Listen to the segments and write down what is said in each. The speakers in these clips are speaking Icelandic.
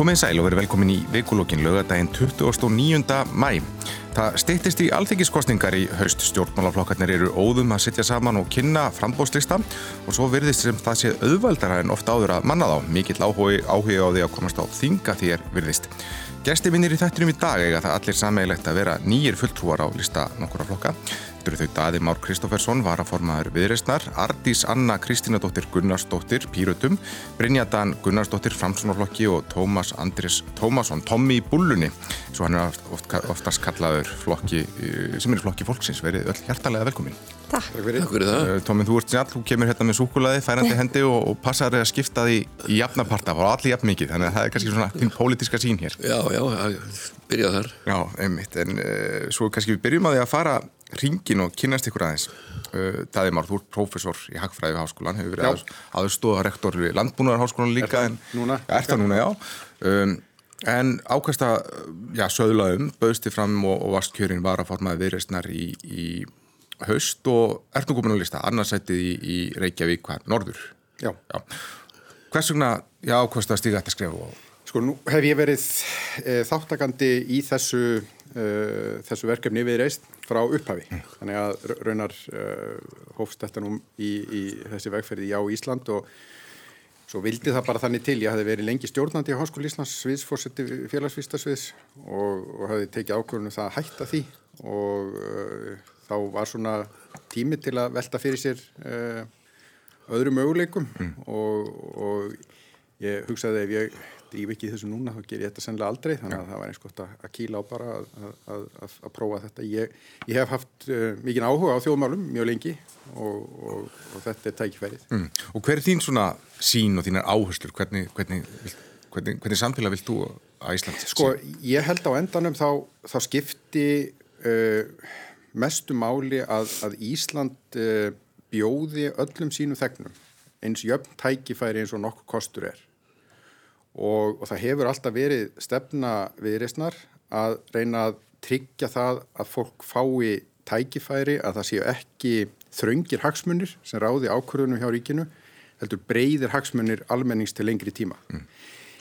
Komið sæl og verið velkomin í vikulókin lögadaginn 29. mæ. Það stýttist í alþengiskostningar í haust. Stjórnmálaflokkarnir eru óðum að sitja saman og kynna frambóðslista og svo virðist sem það sé auðvaldara en ofta áður að manna þá. Mikill áhuga, áhuga á því að komast á þinga er virðist. Gæsti minnir í þættinum í dag eiga það allir sameigilegt að vera nýjir fulltrúar á lista nokkura flokka. Eru þau Daði Már Kristófersson, varaformaður viðreistnar, Ardís Anna Kristínadóttir Gunnarsdóttir Pírutum, Brynja Dan Gunnarsdóttir Framsunarflokki og Tómas Andris Tómasson, Tommi í Bullunni, svo hann er oft, oftast kallaður flokki, eh, sem er flokki fólksins. Verið öll hjartalega velkomin. Takk. Takk fyrir, Takk fyrir það. Eh, Tóminn, þú ert snjall, þú kemur hérna með súkulaði, færandi hendi og, og passar að skipta því í jafnaparta, og allir jafn mikið, þannig að það er kannski svona þinn pólitíska sín hér. Já, já, byrjað þar. Já, einmitt, en uh, svo kannski við byrjum að því að fara ringin og kynast ykkur aðeins. Uh, Daði Már, þú ert prófessor í Hagfræði við Háskólan, hefur verið aðeins, aðeins stóða rektor við Landbúnaðarháskólan líka. Er það núna? Núna, já. Um, en ákvæmst að, já, söðlaðum, bauðsti fram og, og vastkjörin var að formaði viðreistnar í, í haust og ert nú komin að lista, annarsættið í, í Reykjavík, hvað, norður? Já. já. Hvers vegna, já, ákvæmst að stíga þetta skrifu og... Sko, nú hef ég verið e, þáttakandi í þessu, e, þessu verkefni við reist frá upphafi. Þannig að raunar e, hófst þetta nú í, í þessi vegferði Já Ísland og svo vildi það bara þannig til. Ég hafði verið lengi stjórnandi á Háskóli Íslands sviðsfórseti félagsvístasviðs og, og hafði tekið ákvörðunum það að hætta því og þá var svona tími til að velta fyrir sér öðru möguleikum mm. og, og ég hugsaði ef ég dríf ekki þessu núna þá ger ég þetta sennilega aldrei þannig að það var eins gott að, kíla á bara að, að, að, að prófa þetta. Ég, ég hef haft uh, mikið áhuga á þjóðmálum mjög lengi og, og, og þetta er tækifærið. Mm. Og hver er þín svona sín og þínar áherslur? Hvernig, hvernig, hvernig, hvernig samfélag vilt þú að Ísland? Sko ég held á endanum þá, þá skipti uh, mestu máli að Ísland uh, bjóði öllum sínum þegnum eins jöfn tækifæri eins og nokkuð kostur er og, og það hefur alltaf verið stefna viðreysnar að reyna að tryggja það að fólk fái tækifæri að það séu ekki þröngir hagsmunir sem ráði ákvörðunum hjá ríkinu heldur breyðir hagsmunir almennings til lengri tíma. Mm.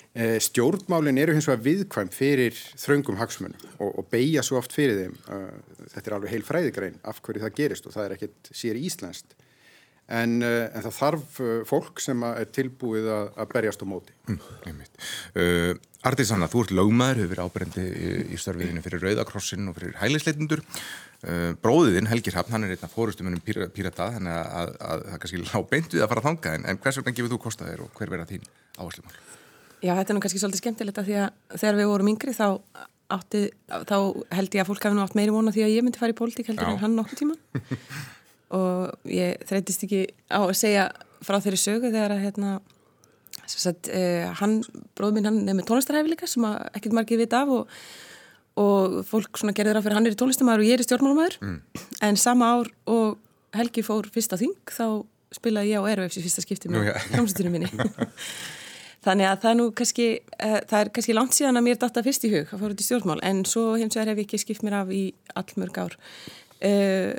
E, stjórnmálin eru hins vegar viðkvæm fyrir þröngum hagsmunum og, og beigja svo oft fyrir þeim. E, þetta er alveg heil fræðigrein af hverju það gerist og það er ekkert sér íslenskt. En, en það þarf fólk sem er tilbúið að, að berjast á móti. Mm, uh, Artís Hanna, þú ert lögmaður, hefur verið áberendi í, í störfiðinu fyrir Rauðakrossin og fyrir hælisleitindur. Uh, bróðiðinn, Helgir Hafn, hann er einna fórustumunum pírata, þannig að það kannski lág beint við að fara að þanga, en, en hvers vegna gefur þú kostaðir og hver verða þín áherslumál? Já, þetta er nú kannski svolítið skemmtilegt að því að þegar við vorum yngri þá, átti, þá held ég að fólk hafi nú átt meiri vona því að ég myndi fara í pólitík heldur Já. en hann nokkuð tíma. og ég þreytist ekki á að segja frá þeirri sögu þegar að hérna sagt, uh, hann, bróð minn, hann er með tónlistaræfi líka sem ekkert margir vita af og, og fólk gerður af fyrir hann er í tónlistamæður og ég er í stjórnmálumæður mm. en sama ár og Helgi fór fyrsta þing þá spilaði ég á Airwaves í fyrsta skipti með hljómsveitunum minni. Þannig að það nú kannski uh, það er kannski langt síðan að mér datta fyrst í hug að fóra út í stjórnmál en svo hins vegar hef ég ekki skipt mér af í allmörg ár. Uh,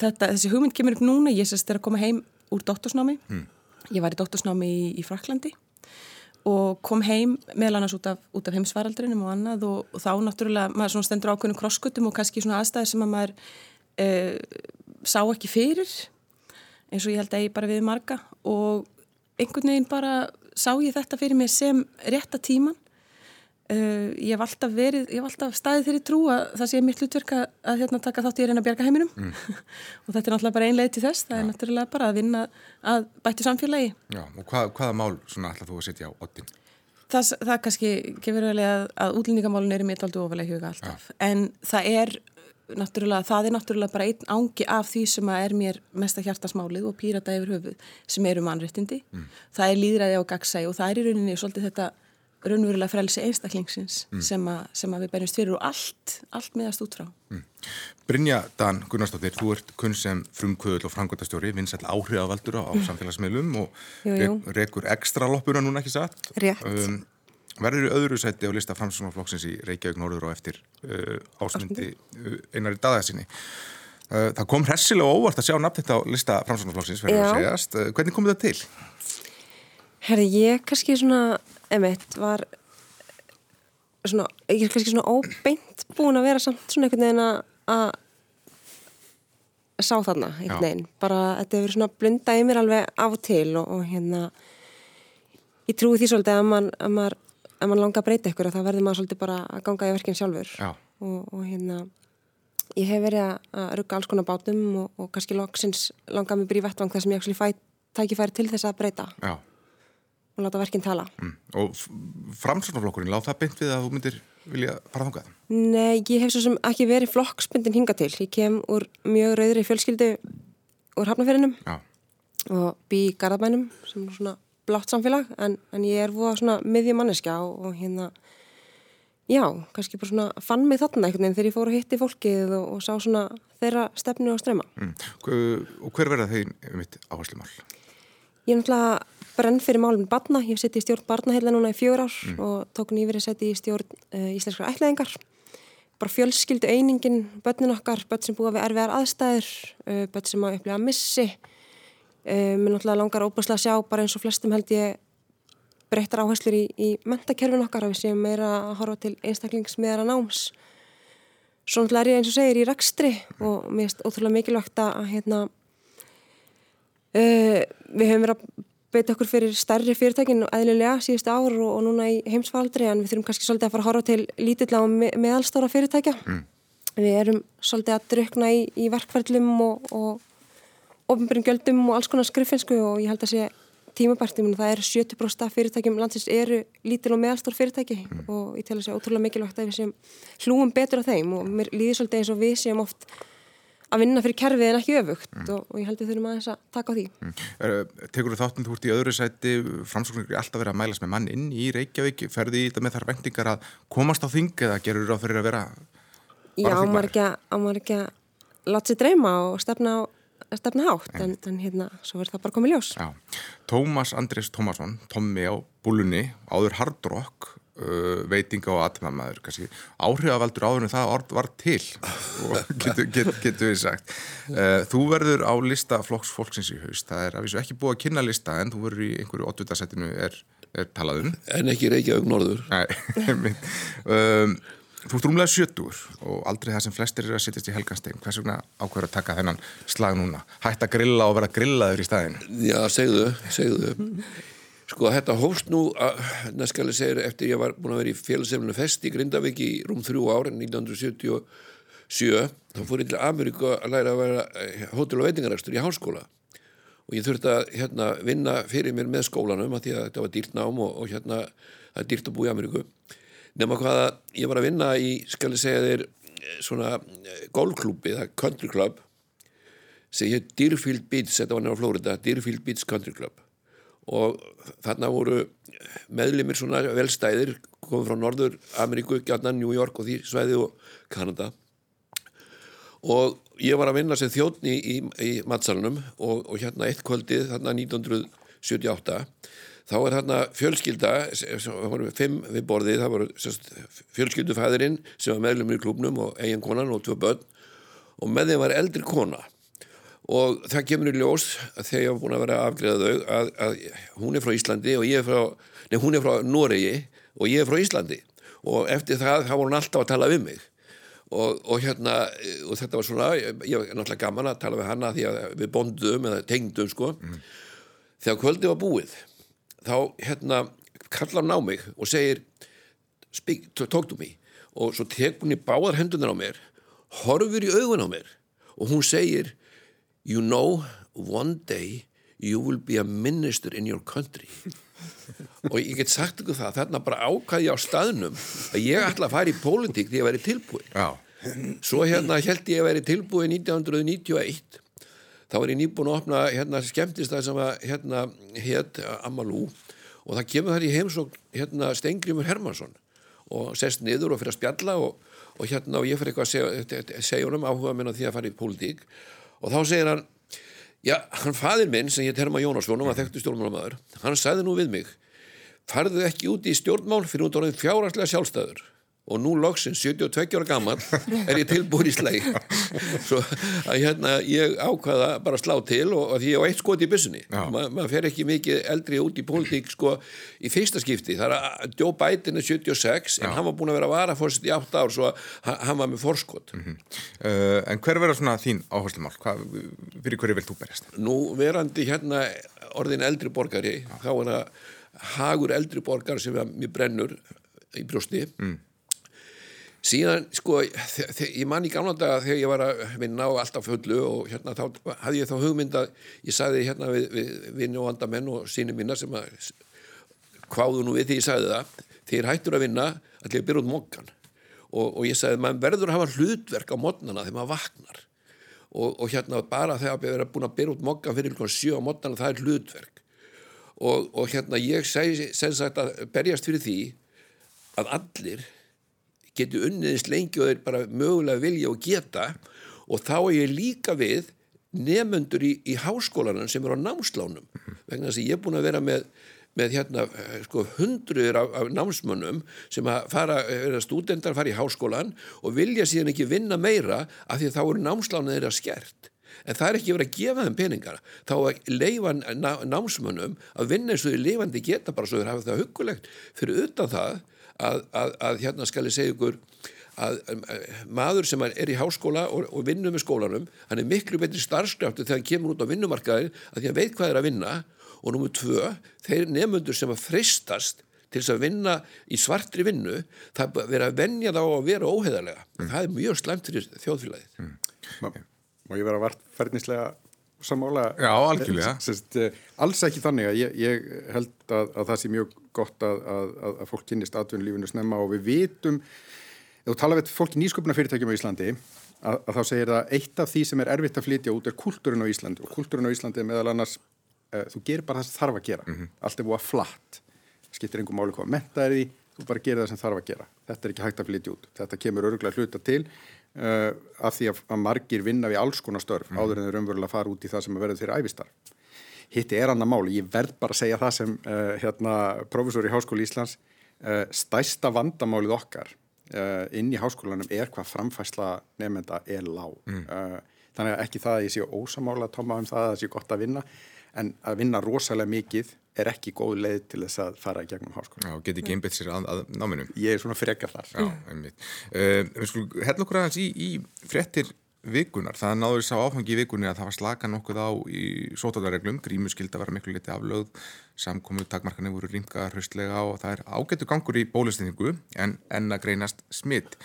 þetta, þessi hugmynd kemur upp núna, ég sérst er að koma heim úr doktorsnámi, mm. ég var í doktorsnámi í, í Fraklandi og kom heim meðal annars út af, af heimsvaraldrinum og annað og, og þá náttúrulega maður stendur ákveðinu krosskutum og kannski svona aðstæðir sem að maður eh, sá ekki fyrir eins og ég held að ég bara við marga. Og einhvern veginn bara sá ég þetta fyrir mig sem rétta tíman Uh, ég hef alltaf verið, ég hef alltaf staðið þeirri trú að það sé mitt hlutverk að, að hérna, taka þátt í að reyna að bjarga heiminum mm. og þetta er náttúrulega bara einleið til þess það ja. er náttúrulega bara að vinna að bættu samfélagi Já, og hvað, hvaða mál svona ætlað þú að setja á ottin? Það, það kannski gefur alveg að, að útlendingamálun er í mitt aldrei ofalega huga alltaf ja. en það er náttúrulega, það er náttúrulega bara einn ángi af því sem er mér mesta hjartasmálið og pírata yfir höfuð sem eru mannréttindi mm. það er líðræði á gagsæi og það er í rauninni svolítið þetta raunverulega frelsi einstaklingsins mm. sem, a, sem að við bærjumst fyrir og allt, allt miðast út frá. Mm. Brynja Dan Gunnarsdóttir, þú ert kunn sem frumkvöðul og frangvöldastjóri, vinsall áhrifavaldur á, á samfélagsmiðlum og jú, jú. rekur ekstra loppuna núna ekki satt. Rétt. Um, Verður öðru sætti á lista framsunarflokksins í Reykjavík Norður og eftir uh, ásmundi uh, einari dagaðsinni? Uh, það kom hressilega óvart að sjá nafn þetta á lista framsunarflokksins, verður að segjast. Uh, hvernig kom þetta til? Herri, ég kannski svona emitt var svona, ég er kannski svona óbeint búin að vera samt svona einhvern veginn að- sá þarna einhvern veginn, bara þetta hefur svona blunda í mér alveg af og til og, og hérna ég trúi því svolítið að mann, ef mann langar að breyta ykkur þá verður maður svolítið bara að ganga í verkinn sjálfur Já. og, og hérna ég hef verið að, rugga alls konar bátum og, og kannski loksins langar bara í vettvang þar sem ég fæ tækifæri til þess að breyta Já. Og láta verkinn tala Mm. Og framsvonarflokkurinn, láð það beint við að þú myndir vilja fara þangað? Nei, ég hef svo sem ekki verið flokksbundin hinga til. Ég kem úr mjög rauðri fjölskyldu úr hafnafyrinum Já. og bý í Garðabænum sem er svona blátt samfélag en, en ég er voða svona miðjumanneskja og, og hérna já, kannski bara svona fann mig þarna einhvern veginn þegar ég fór að hitti fólkið og, og sá svona þeirra stefnu og streyma. Mm. Og hver verða þeir mitt áherslumál? Ég er náttúrulega brenn fyrir málum barna, ég hef sett í stjórn barnaheila núna í fjögur ár og tók nýverið sett í stjórn uh, íslenskra ætlaðingar. Bara fjölskyldu einingin, börnin okkar, börn sem búa við erfiðar aðstæður, uh, börn sem að upplifa missi. Uh, mér náttúrulega langar óbúslega að sjá bara eins og flestum held ég breyttar áherslur í, í mentakerfin okkar að við séum meira að horfa til einstaklingsmiðara náms. Svo náttúrulega er ég eins og segir í rekstri og mér finnst ótrúlega mikilvægt að hérna Uh, við höfum verið að beita okkur fyrir stærri fyrirtækin eðlilega síðustu ár og, og núna í heimsfaldri en við þurfum kannski svolítið að fara að horfa til lítilla og me meðalstóra fyrirtækja. Mm. Við erum svolítið að drukna í, í verkferðlum og, og ofnbjörn gjöldum og alls konar skriffinsku og ég held að sé tímabært, ég menn það eru 70% af fyrirtækjum landsins eru lítil og meðalstór fyrirtæki og ég tel að sé ótrúlega mikilvægt að við séum hlúum betur á þeim og mér líður svolítið eins og við séum oft að vinna fyrir kerfið en ekki öfugt og, og ég held við þurfum að taka á því. Mm. Tekur þú þáttun, þú ert í öðru sæti, framsóknir er alltaf verið að mælast með mann inn í Reykjavík, ferði í þetta með þar vendingar að komast á þing eða gerur þú á fyrir að vera Já, á varaþingmaður? maður ekki að, að láta sér dreyma og stefna, stefna hátt en, en hérna, svo verður það bara komið ljós. Já. Tómas Andrés Tómasson, Tommi á búlunni, áður hardrock, uh, veitinga og atmamaður, áhrifavaldur áður en það orð var til getur get, get við sagt. Uh, þú verður á lista flokks fólksins í haust, það er að vísu ekki búið að kynna lista en þú verður í einhverju 8. setinu er, er talað um. En ekki Reykjavík norður. Nei, um, þú ert rúmlega sjötur og aldrei það sem flestir eru að sittast í helganstein. Hvers vegna ákveður að taka þennan slag núna? Hætt að grilla og vera grillaður í staðin? Já, segðu, segðu. Sko, þetta hófst nú, næskali segir, eftir ég var búin að vera í félagsefninu fest í Grindavík í rúm þrjú ár, 1977, þá fór ég til Ameríku að læra að vera eh, hótel- og veitingarækstur í háskóla. Og ég þurfti að hérna, vinna fyrir mér með skólanum að því að þetta var dýrt nám og, og hérna, það er dýrt að búa í Ameríku. Nefna hvaða, ég var að vinna í, skal ég segja þér, eh, svona eh, golfklúbi, það er country club, sem hétt Deerfield Beach, þetta var nefnir á Florida, Deerfield Beach Country Club og þarna voru meðlimir svona velstæðir komið frá Norður Ameríku, gætna New York og því svæði og Kanada. Og ég var að vinna sem þjóttni í, í matsalunum og, og hérna eitt kvöldið þarna 1978 þá er þarna fjölskylda fimm við borðið það voru sérst, fjölskyldufæðirinn sem var meðlumir í klubnum og eigin konan og tvö börn. Og með þeim var eldri kona og það kemur í ljós að þegar ég var búin að vera að afgreða þau að, að hún er frá Íslandi og ég er frá nei, hún er frá Noregi og ég er frá Íslandi. Og eftir það þá var hún alltaf að tala við mig. Og, og hérna og þetta var svona, ég, var náttúrulega gaman að tala við hana því að við bondum eða tengdum sko. Þegar kvöldi var búið þá hérna kallar hún á mig og segir speak, talk to me. Og svo tek hún í báðar hendunar á mér horfur í augun á mér og hún segir you know one day you will be a minister in your country. Og ég get sagt ykkur það þarna bara ákvæði á staðnum að ég ætla að fara í pólitík því að veri tilbúin Já. svo hérna held ég að veri tilbúin 1991 þá er ég nýbúin að opna hérna skemmtistað sem að hérna hétt Amalú og það kemur þar í heimsókn hérna Stengrimur Hermansson og sest niður og fyrir að spjalla og, og hérna og ég fyrir eitthvað að segja, segja honum áhuga minn á því að fara í pólitík og þá segir hann já, hann fadir minn sem ég terma Jónasson og var þekktu stjórnmálamæður, hann sagði nú við mig farðu ekki út í stjórnmál fyrir út orðin fjárhagslega sjálfstæður og nú loksins 72 ára gammal er ég tilbúin í slæg svo að hérna ég ákvaða bara slá til og, og því ég á eitt skot í byssunni Ma, maður fer ekki mikið eldri út í pólitík sko í fyrsta skipti þar að Joe Biden er 76 Já. en hann var búin að vera að vara fórst í 8 ár svo að hann var með fórskot mm -hmm. uh, En hver verður svona þín áherslumál? Fyrir hverju vilt þú berjast? Nú verandi hérna orðin eldri borgari Já. þá er það hagur eldri borgar sem mér brennur í brjósti mm síðan sko ég man í gamla daga þegar ég var að vinna á alltaf fullu og hérna þá hafði ég þá hugmynda ég sagði hérna við, við vinni og vandamenn og síni minna sem að hvaðu nú við því ég sagði það þegar hættur að vinna allir byrja út mokkan og, og ég sagði maður verður að hafa hlutverk á mótnana þegar maður vaknar. Og, og hérna bara þegar maður er búin að byrja út mokkan fyrir ykkur sjö á mótnana það er hlutverk. Og, og hérna ég segi sem sagt að berjast fyrir því að allir geti unniðist lengi og þeir bara mögulega vilja og geta. Og þá er ég líka við nefnundur í, í háskólanum sem er á námslánum. Vegna þess að ég er búin að vera með, með hérna eh, sko hundruður af, af námsmönnum sem fara, stúdendar fara í háskólan og vilja síðan ekki vinna meira af því að þá eru námslána þeirra skert. En það er ekki verið að gefa þeim peningar. Þá að leifa ná, námsmönnum að vinna eins og því lifandi geta bara svo þeir hafa það hugulegt fyrir utan það að, að, að hérna skal ég segja ykkur að maður sem er í háskóla og, og vinnur með skólanum hann er miklu betri starfskraftu þegar hann kemur út á vinnumarkaðin að því að veit hvað er að vinna. Og nummið tvö, þeir nefnundur sem að fristast til þess að vinna í svartri vinnu það verður að vennja þá að vera óheðarlega mm. það er mjög slemt fyrir þjóðfélagið. Mm. og ég verður að vartferðnislega samála Já, algjörlega. Sest, uh, Alls ekki þannig að ég, ég held að, að það sé mjög gott að, að, að fólk kynist atvinnulífinu snemma og við vitum ef þú tala við fólk í nýsköpuna fyrirtækjum á Íslandi að þá segir það eitt af því sem er erfitt að flytja út er kultúrin á Íslandi og kultúrin á Íslandi er meðal annars uh, þú gerir bara það sem þarf að gera mm -hmm. allt er búið að flatt skiptir einhver máli hvað að metta er því þú bara gerir það sem þarf að gera þetta er ekki hægt að flytja út þetta kemur öruglega hluta til uh, af því að, að margir vinna við alls konar störf mm. áður en þeir umverulega fara út í það sem að verða þeirra æfistar. Hitti er annar máli, ég verð bara að segja það sem uh, hérna, profesor í Háskóli Íslands, uh, stæsta vandamálið okkar inn í háskólanum er hvað framfæsla nefnda er lág. Mm. Þannig að ekki það að ég sé ósamála að tóma um það að það sé gott að vinna, en að vinna rosalega mikið er ekki góð leið til þess að fara gegnum háskóla. Já, geti ekki einbit sér að, að náminu. Ég er svona frekar þar. Já, einmitt. Uh, við skulum hella okkur aðeins í, í frettir vikunar. Það náður sá áfangi í vikunni að það var slaka nokkuð á í sótáðarreglum, grímuskild að vera miklu liti aflöð, samkomu takmarkanir voru rýmkaðar höstlega og það er ágættu gangur í bólustinningu en enna greinast smitt.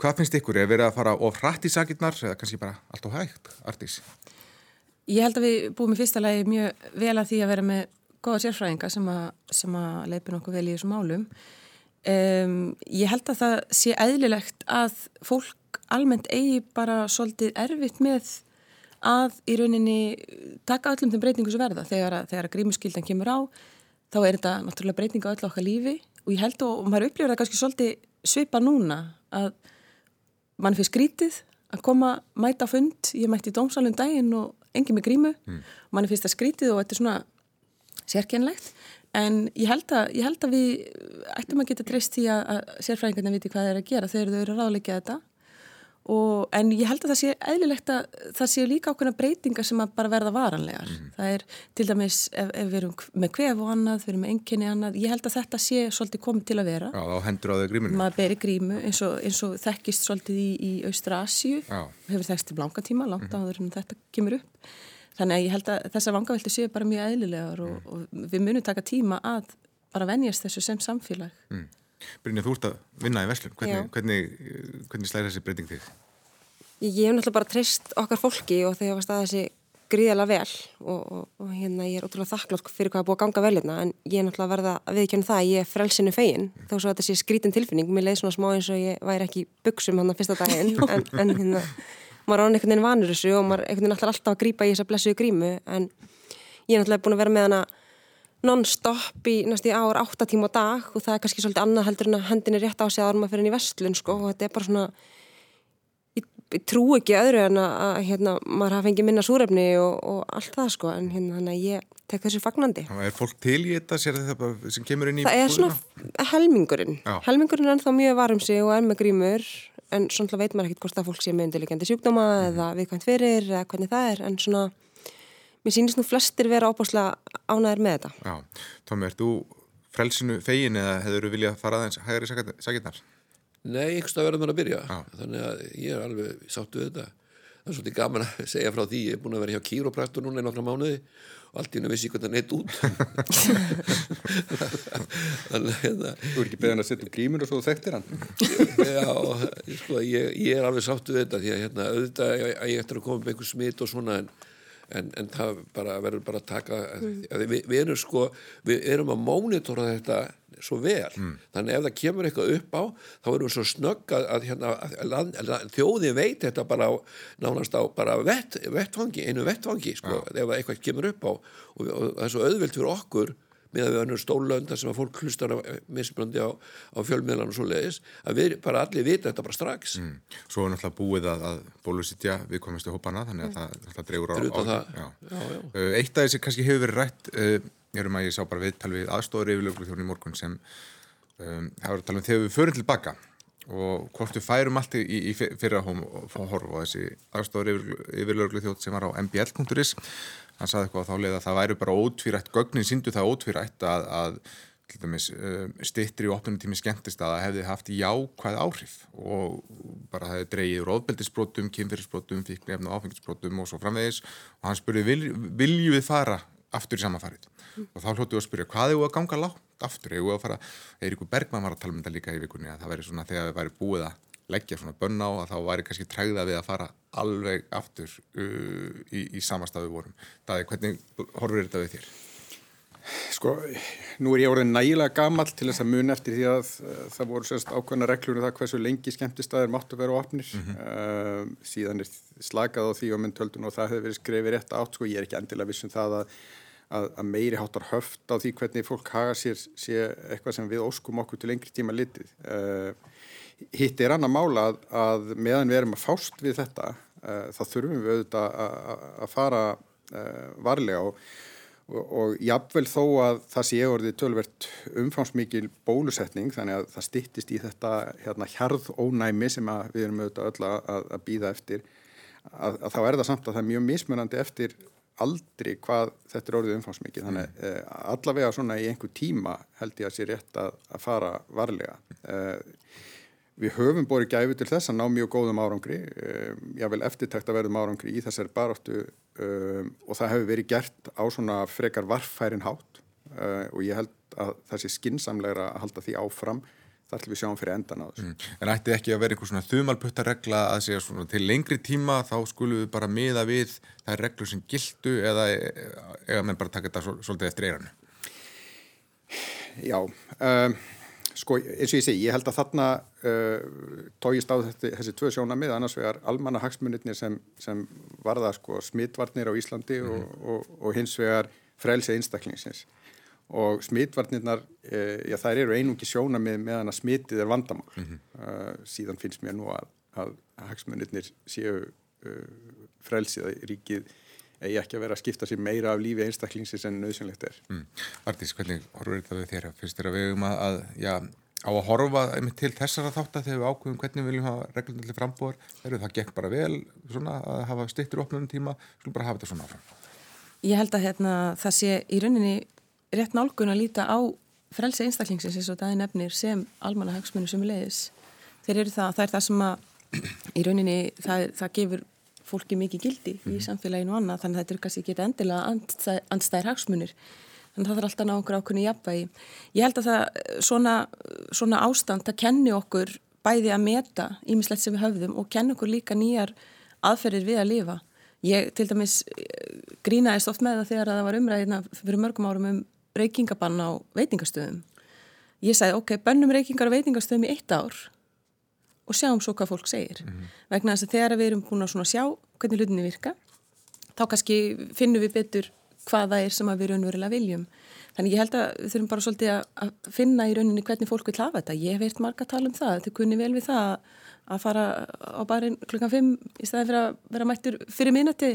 Hvað finnst ykkur? Er verið að fara of hrætt í sakirnar eða kannski bara allt og hægt? Artís? Ég held að við búum í fyrsta lagi mjög vel að því að vera með góða sérfræðinga sem að, að leipin okkur vel í þessum málum. Um, ég held að það sé eðlilegt að fólk almennt eigi bara svolítið erfitt með að í rauninni taka öllum þeim breytingu sem verða. Þegar að, að grímuskyldan kemur á þá er þetta náttúrulega breytinga á öll okkar lífi. Og ég held og, og maður upplifir það kannski svolítið svipa núna að mann fyrir skrítið að koma mæta fund, ég mætti í dómsalun daginn og engi með grímu, mm. mann er fyrst að skrítið og þetta er svona sérkennlegt en ég held að, ég held að við ættum að geta treyst því að, að sérfræðingarna viti hvað það er að gera þegar þau eru að ráðleika þetta og, en ég held að það sé eðlilegt að það sé líka ákveðna breytingar sem að bara verða varanlegar mm. það er til dæmis ef, ef við erum með kvef og annað, við erum með enginni annað ég held að þetta sé svolítið komið til að vera Já, þá hendur á þau gríminu maður beri grímu eins og, eins og þekkist svolítið í, í Austra Asju hefur þekkst í blanka tíma, langt mm. áður en þetta kemur upp Þannig að ég held að þessar vangaveltu séu bara mjög eðlilegar og, mm. og við munum taka tíma að bara venjast þessu sem samfélag. Mm. Brynja, þú ert að vinna í Veslun. Hvernig, hvernig, hvernig slæðir þessi breyting þig? Ég hef náttúrulega bara treyst okkar fólki og þegar var staðið þessi gríðalega vel og, og, og hérna ég er ótrúlega þakklátt fyrir hvað að búa að ganga vel hérna en ég er náttúrulega verða að viðkjöna það að ég er frelsinu fegin mm. þó svo að þetta sé skrítin tilfinning. Mér leiði svona smá eins og ég væri ekki buksum hann að fyrsta daginn en, en hérna maður er einhvern veginn vanur þessu og maður er einhvern veginn alltaf alltaf að grýpa í þessa blessuðu grímu en ég er náttúrulega búin að vera með hana non-stop í næstu ár, 8 tíma á dag og það er kannski svolítið annað heldur en að hendin er rétt á sig að maður fyrir henni í vestlun sko og þetta er bara svona ég trú ekki öðru en að, að hérna, maður hafa fengið minna súrefni og, og allt það sko en hérna þannig að ég tek þessu fagnandi. Er fólk til í þetta sér þetta bara sem kemur inn í Það er svona helmingurinn. Já. Helmingurinn er ennþá mjög varum sig og er með grímur en svona veit maður ekkert hvort það fólk sé með undirlegjandi sjúkdóma eða viðkvæmt fyrir eða hvernig það er en svona mér sýnist nú flestir vera ábúrslega ánæður með þetta. Já, Tómi, ert þú frelsinu fegin eða hefur þú viljað fara aðeins hægri sakirnar? Nei, einhverstað verður maður að byrja Já. þannig að ég er alveg sáttu við þetta það er svolítið gaman að segja frá því ég er búin að vera hjá kýrópraktur núna í nokkra mánuði og allt í hennu vissi hvernig það neitt út hérna, Þú er ekki beðin að setja upp grímur og svo þekktir hann. já, sko, ég, ég er alveg sáttu við þetta því að hérna, auðvitað að ég, eftir að koma með einhver smit og svona en, en, en það bara, verður bara að taka að við, við erum sko við erum að mónitora þetta svo vel. Þannig ef það kemur eitthvað upp á þá erum við svo snögg að, að, hérna, að, að, að þjóði veit þetta bara á, nánast á bara vett, vettfangi einu vettfangi sko, ef eitthvað kemur upp á. Og, og, það er svo auðvilt fyrir okkur með að við erum stólönda sem að fólk hlustar mismunandi á, á fjölmiðlan og svo leiðis að við bara allir vita þetta bara strax Mm. Svo er náttúrulega búið að, að bólusitja við komistu hópana þannig að það náttúrulega dregur á, á það. Já. Já, já. Uh, Eitt af þessi kannski hefur verið rætt uh, erum að ég sá bara viðtal við aðstofur yfirlöglu þjóðin í morgun sem um, það var að tala um þegar við förum tilbaka og hvort við færum allt í, í fyrra hóm og horf og þessi aðstofur yfirlöglu þjóð sem var á mbl.is hann saði eitthvað á þá leið að það væri bara ótvírætt gögnin síndu það ótvírætt að, að dæmis uh, stittir í opnum tími skemmtist að það hefði haft jákvæð áhrif og bara það hefði dreigið úr ofbeldisbrotum, kynfyrirsbrotum, fíknefn og áfengisbrotum og svo framvegis. Og hann spurði vil, viljum við fara aftur í samanfarið og þá hlóttu við að spyrja hvað er við að ganga látt aftur? Er við að fara, Eiríkur Bergman var að tala um þetta líka í vikunni að það væri svona þegar við væri búið að leggja svona bönn á að þá væri kannski trægða við að fara alveg aftur uh, í, í samastafu vorum. Er hvernig horfur þetta við þér? Sko, nú er ég orðin nægilega gamall til þess að mun eftir því að uh, það voru sérst ákveðna reglur um það hversu lengi skemmtistæðir máttu vera opnir. uh, síðan er slakað á því og mynd töldun og það hefur verið skrefið rétt átt. Sko, ég er ekki endilega viss um það að, að, að meiri háttar höft á því hvernig fólk haga sér sé eitthvað sem við óskum okkur til lengri tíma litið. Uh, hitt er annað mála að, að meðan við erum að fást við þetta, uh, þá þurfum við auðvitað að- fara uh, varlega og og, og jafnvel þó að það sé orðið tölvert umfangsmikil bólusetning þannig að það styttist í þetta hérna, hjarðónæmi sem að við erum auðvitað öll að, að, býða eftir að, að þá er það samt að það er mjög mismunandi eftir aldri hvað þetta er orðið umfangsmikil þannig eh, allavega svona í einhver tíma held ég að sé rétt að, að fara varlega. Eh, Við höfum borið gæfi til þess að ná mjög góðum árangri, um, jável eftirtækt að verðum árangri í þessari baróttu um, og það hefur verið gert á svona frekar varfærin hátt uh, og ég held að það sé skinsamlegra að halda því áfram þar til við sjáum fyrir endan á þessu. Mm. En ætti ekki að vera einhver svona þumalputtaregla að segja svona til lengri tíma þá skulum við bara miða við þær reglur sem gildu eða eða menn bara taka þetta svo- svolítið eftir eiranu? Já, um, sko eins og ég segi, ég held að þarna uh, tógist á þetta, þessi tvö sjónamið, annars vegar almanna hagsmunirnir sem, sem varða sko smitvarnir á Íslandi og, og, og hins vegar frelsi einstaklingsins. Og smitvarnirnar, uh, já þær eru einungi sjónamið meðan að smitið er vandamál. uh, síðan finnst mér nú að, að hagsmunirnir séu uh, frelsið að ríkið eigi ekki að vera að skipta sér meira af lífi einstaklingsins en nöðsynlegt er. Mm. Artís, hvernig horfur þetta við þér? Fyrst þér að við um að, að já, á að horfa einmitt til þessara þáttar þegar við ákveðum hvernig við viljum hafa reglum til frambúar það gekk bara vel svona, að hafa stittur opnum tíma, skulum bara hafa þetta svona áfram. Ég held að hérna, það sé í rauninni rétt nálgun að líta á frelsi einstaklingsins eins og það er nefnir sem almanna hagsmunni sem er leiðis. Þeir eru það, það er það sem að í rauninni það, það gefur fólki mikið gildi í samfélaginu og annað þannig að þetta er kannski ekki endilega andstæð, andstæðir hagsmunir. Þannig að það þarf alltaf að ná okkur ákveðinu jafnvægi. Ég held að það svona, svona ástand það kenni okkur bæði að meta ímislegt sem við höfðum og kenni okkur líka nýjar aðferðir við að lifa. Ég til dæmis grínaðist oft með það þegar það var umræðina fyrir mörgum árum um reykingabann á veitingastöðum. Ég sagði, ok, bönnum reykingar á veitingastöðum í eitt ár og sjáum svo hvað fólk segir. Vegna þess að þegar við erum búin að sjá hvernig hlutinni virka, þá kannski finnum við betur hvað það er sem við raunverulega viljum. Þannig ég held að við þurfum bara svolítið að finna í rauninni hvernig fólk vil hafa þetta. Ég hef veirt marga að tala um það, þetta kunni vel við það að fara á barinn klukkan 5 í staðin fyrir að vera mættur fyrir minnati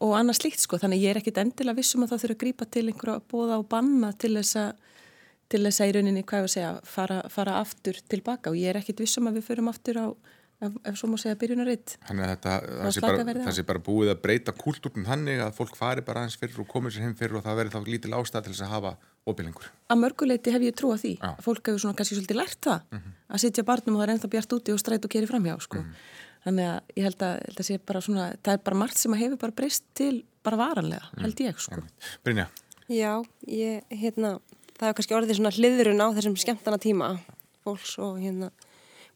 og annað slíkt sko. Þannig ég er ekkit endilega vissum að það þurfa að grípa til einhverja bóða og banna til þess að til þess að í rauninni, hvað ég var að segja, fara, fara aftur tilbaka og ég er ekkit vissum að við förum aftur á ef, ef svo má segja byrjunaritt Þannig að þetta, það sé bara, það sé bara búið að breyta kúltúrnum þannig að fólk fari bara aðeins fyrir og komið sér heim fyrir og það verður þá lítil ástæð til þess að hafa opilengur. Að mörguleiti hef ég trú að því. Já. Fólk hefur svona kannski svolítið lært það mm -hmm. að sitja barnum og það er ennþá bjart úti og stræt og keri framhjá sko. Mm -hmm. Þannig að ég held að, held að sé bara svona, það er bara margt sem að hefur bara breyst til bara varanlega, mm. held ég sko. Brynja? Já, ég, hérna, það er kannski orðið svona hliðrun á þessum skemmtana tíma fólks og hérna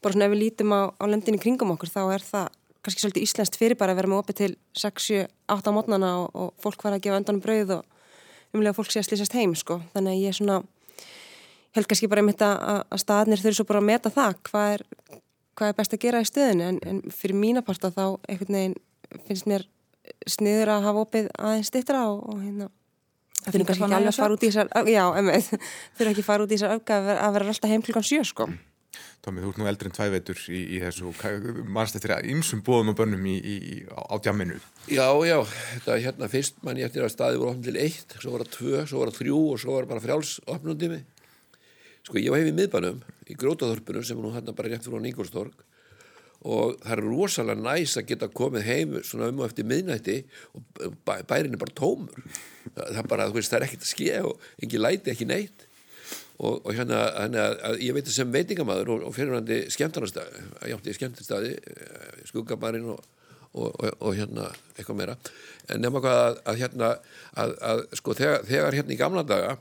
bara svona ef við lítum á, á lendinni kringum okkur þá er það kannski svolítið íslenskt fyrir bara að vera með opið til 6-7-8 á mótnana og, og fólk var að gefa öndanum brauð og umlega fólk sé að slýsast heim sko. Þannig að ég er svona, held kannski bara um þetta að staðnir þurfi svo bara að meta það hvað er, hvað er best að gera í stöðinu en, en fyrir mína parta þá einhvern veginn finnst mér sniður að hafa opið aðeins stittra og, og hérna Það kannski ekki alveg að fara út í þessar, já, emið, fyrir ekki að fara út í þessar öfga að vera alltaf heim klukkan sjö, sko. Mm. Tómi, þú ert nú eldri en tvæveitur í, í þessu mannst eftir að ymsum bóðum og bönnum í, í, á djamminu. Já, já, þetta hérna fyrst mann ég eftir að staði voru ofn til eitt, svo var það tvö, svo var það þrjú og svo var bara frjáls opnundimi. Sko ég var hefði í miðbænum, í grótaþörpunum sem nú hann bara rétt fyrir á Ningolstorg og það er rosalega næs að geta komið heim svona um og eftir miðnætti og bæ, bærin er bara tómur. Það, það, bara, veist, það er ekkert að ske og engi læti, ekki neitt og, og hérna, hérna ég veit sem veitingamæður og, og fyrirhandi skemmtarnastæði ég átti í skemmtarnastæði eh, skuggabarinn og, og hérna eitthvað meira en nefna hvað að, að hérna að, að sko þegar, þegar hérna í gamla daga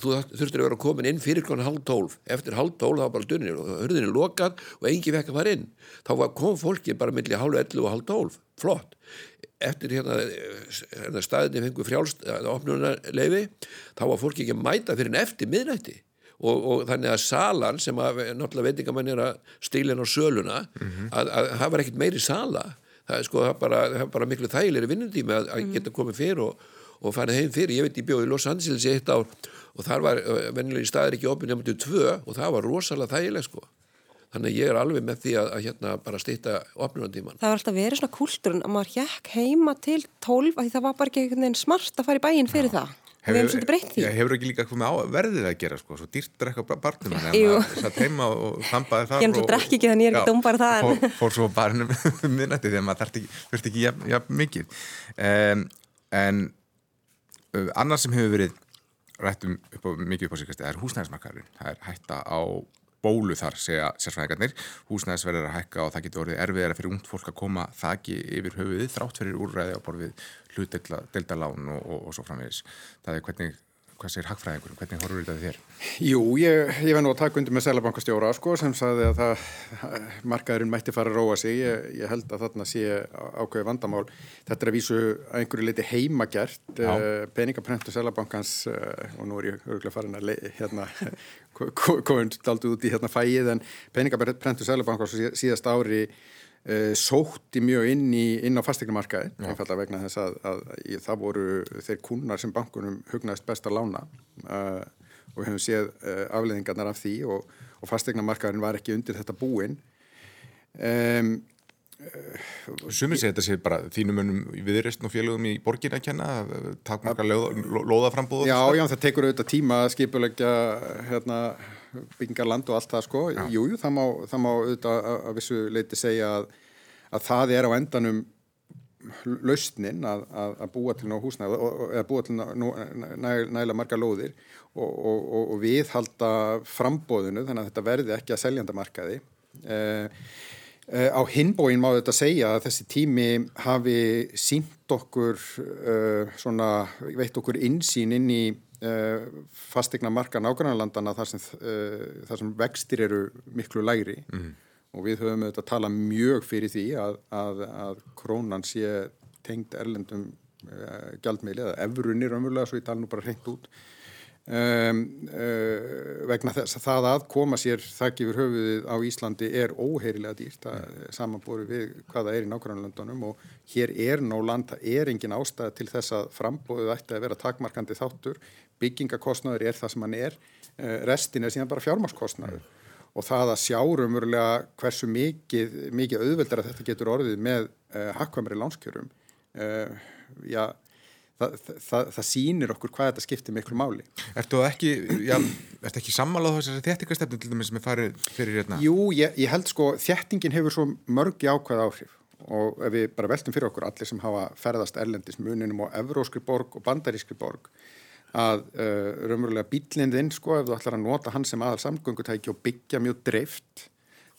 þú þurftir að vera komin inn fyrir konar halv tólf. Eftir halv tólf þá var bara dörnir og hörðinni lokað og engi vekk að fara inn. Þá kom fólki bara millir halv ellu og halv tólf. Flott. Eftir hérna, hérna staðinni fengur frjálst að opnuna leifi þá var fólki ekki að mæta fyrir en eftir miðnætti. Og, og þannig að salan sem að náttúrulega veitingamann er að stíla inn á söluna mm -hmm. að, að það var ekkit meiri sala. Það er sko það bara, það bara miklu þægilegri vinnundími að, að geta komið fyrir og, og farið heim fyrir, ég veit ég bjóði í Los Angeles eitt ár og þar var vennilega í staðir ekki opið nefndu tvö og það var rosalega þægileg sko Þannig að ég er alveg með því að, að hérna bara stýta opnunandíman. Það var alltaf verið svona kultúrun að maður hjekk heima til tólf að því það var bara ekki einhvern veginn smart að fara í bæin fyrir Já. það. Hefur, við hefum svolítið breytt því. Já, hefur ekki líka komið á verðið að gera sko, svo dýrt drekka barnum en það satt heima og þambaði þar. Ég hef svo drekki ekki þannig ég er ekki dómbar það. Fór, fór svo barnum um minnati þegar maður þurfti ekki, ekki jafn, jafn mikið. Um, en uh, annars sem hefur verið rættum upp á mikið upp á síkast, er húsnæðismarkaðurinn. Það er hætta á bólu þar, segja sérsvæðingarnir. Húsnæðisverðar að hækka og það getur orðið erfiðara fyrir ungt fólk að koma þakki yfir höfuðið þrátt fyrir úrræði á borfið hlutdeldalán og, og, og svo framvegis. Það er hvernig hvað sér hagfræðingur, hvernig horfur þetta þér? Jú, ég, ég var nú að taka undir með Sælabankastjóra sko, sem saði að það, markaðurinn mætti fara að róa sig. Ég, ég held að þarna sé ákveði vandamál. Þetta er að vísu að einhverju liti heimagjert uh, eh, peningaprentu Sælabankans uh, og nú er ég örgulega farin að hérna, komund aldrei út í hérna fæið en peningaprentu Sælabankans síðast ári sótti mjög inn, í, inn á fastegnumarkaði einfallega vegna þess að, að, að það voru þeir kunnar sem bankunum hugnaðist best að lána uh, og við hefum séð uh, afleðingarnar af því og, og fastegnumarkaðin var ekki undir þetta búin um, Sumir segir þetta sé bara þínum önum viðreistn og félögum í borgin að kenna takmarka loðaframbúð Já, já, það tekur auðvitað tíma að skipulegja hérna byggingarland og allt það sko, jújú, jú, það má, það má auðvitað að, að vissu leiti segja að, að það er á endanum lausnin að, að búa til ná húsnæð eða búa til ná, næ, næla marga lóðir og, og, og, og við halda frambóðinu þannig að þetta verði ekki að seljandamarkaði. Eh, eh, á hinbóin má þetta segja að þessi tími hafi sínt okkur eh, svona, veit okkur insýn inn í fastegna marka nágrannarlandana þar sem, þar sem vextir eru miklu læri mm. og við höfum auðvitað að tala mjög fyrir því að, að, að krónan sé tengd erlendum uh, gjaldmeili eða efrunir umvölulega svo ég tala nú bara hreint út um, uh, vegna þess að það að koma sér þakki yfir höfuðið á Íslandi er óheirilega dýrt. Að samanbúri við hvað það er í nákvæmlandunum og hér er nó land, það er engin ástæða til þess að frambóðið ætti að vera takmarkandi þáttur, byggingakostnaður er það sem hann er, uh, restin er síðan bara fjármarskostnaður og það að sjárum verulega hversu mikið, mikið auðveldar að þetta getur orðið með uh, hakkvæmri lánskjörum já, það, það, það sýnir okkur hvað þetta skiptir miklu máli. Ertu ekki, já, ertu ekki sammálað þessari þéttingastefni til dæmis sem er farið fyrir hérna? Jú, ég, ég held sko, þéttingin hefur svo mörgi ákvæð áhrif og ef við bara veltum fyrir okkur allir sem hafa ferðast erlendis muninum á Evróskri borg og Bandarískri borg að uh, raunverulega bílindinn sko ef þú ætlar að nota hann sem aðal samgöngutæki og byggja mjög dreift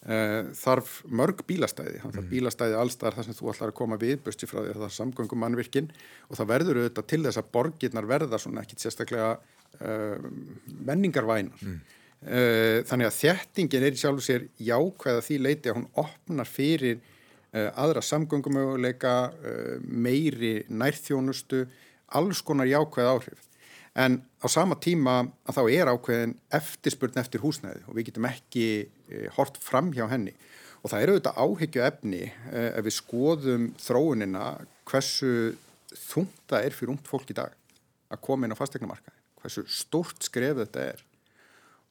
þarf mörg bílastæði þarf mm. bílastæði allstar þar sem þú ætlar að koma við busti frá því að það er samgöngumannvirkin og það verður auðvitað til þess að borgirnar verða svona ekkit sérstaklega uh, menningarvænar mm. þannig að þjættingin er í sjálfu sér jákvæða því leiti að hún opnar fyrir aðra samgöngumöguleika meiri nærþjónustu alls konar jákvæð áhrif en á sama tíma að þá er ákveðin eftirspurn eftir húsnæði og við getum ekki e, hort fram hjá henni. Og það eru auðvitað áhyggju efni e, ef við skoðum þróunina hversu þungt það er fyrir ungt fólk í dag að koma inn á fastegnumarkaði, hversu stórt skref þetta er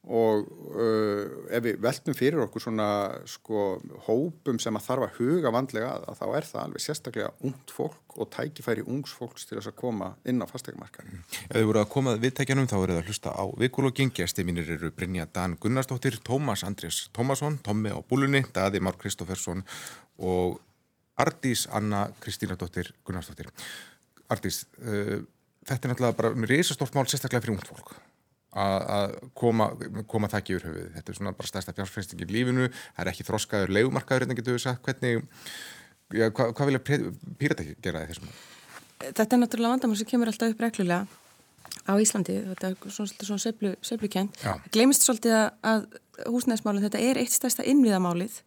og uh, ef við veltum fyrir okkur svona sko hópum sem að þarf að huga vandlega að, að þá er það alveg sérstaklega ungt fólk og tækifæri ungs fólks til þess að koma inn á fasteigmarkaði. Mm. Ef þið voru að koma viðtækjanum þá eru það að hlusta á vikulogin gæsti mínir eru Brynja Dan Gunnarsdóttir Tómas Andrés Tómasson, Tommi á búlunni Daði Már Kristófersson og Ardís Anna Kristínadóttir Gunnarsdóttir. Ardís, uh, þetta er náttúrulega bara risastort mál sérstaklega fyrir ungt fólk að koma, koma það ekki úr höfuð þetta er svona bara stærsta fjárfæsting í lífinu. Það er ekki þroskaður legumarkaður hérna getur við sagt. Hvernig ja, hva, hvað vilja pýrata ekki gera þessum? Þetta er náttúrulega vandamál sem kemur alltaf upp reglulega á Íslandi. Þetta er svona, söflu, söflukent glemist svolítið að húsnæðismálinn þetta er eitt stærsta innviðamálið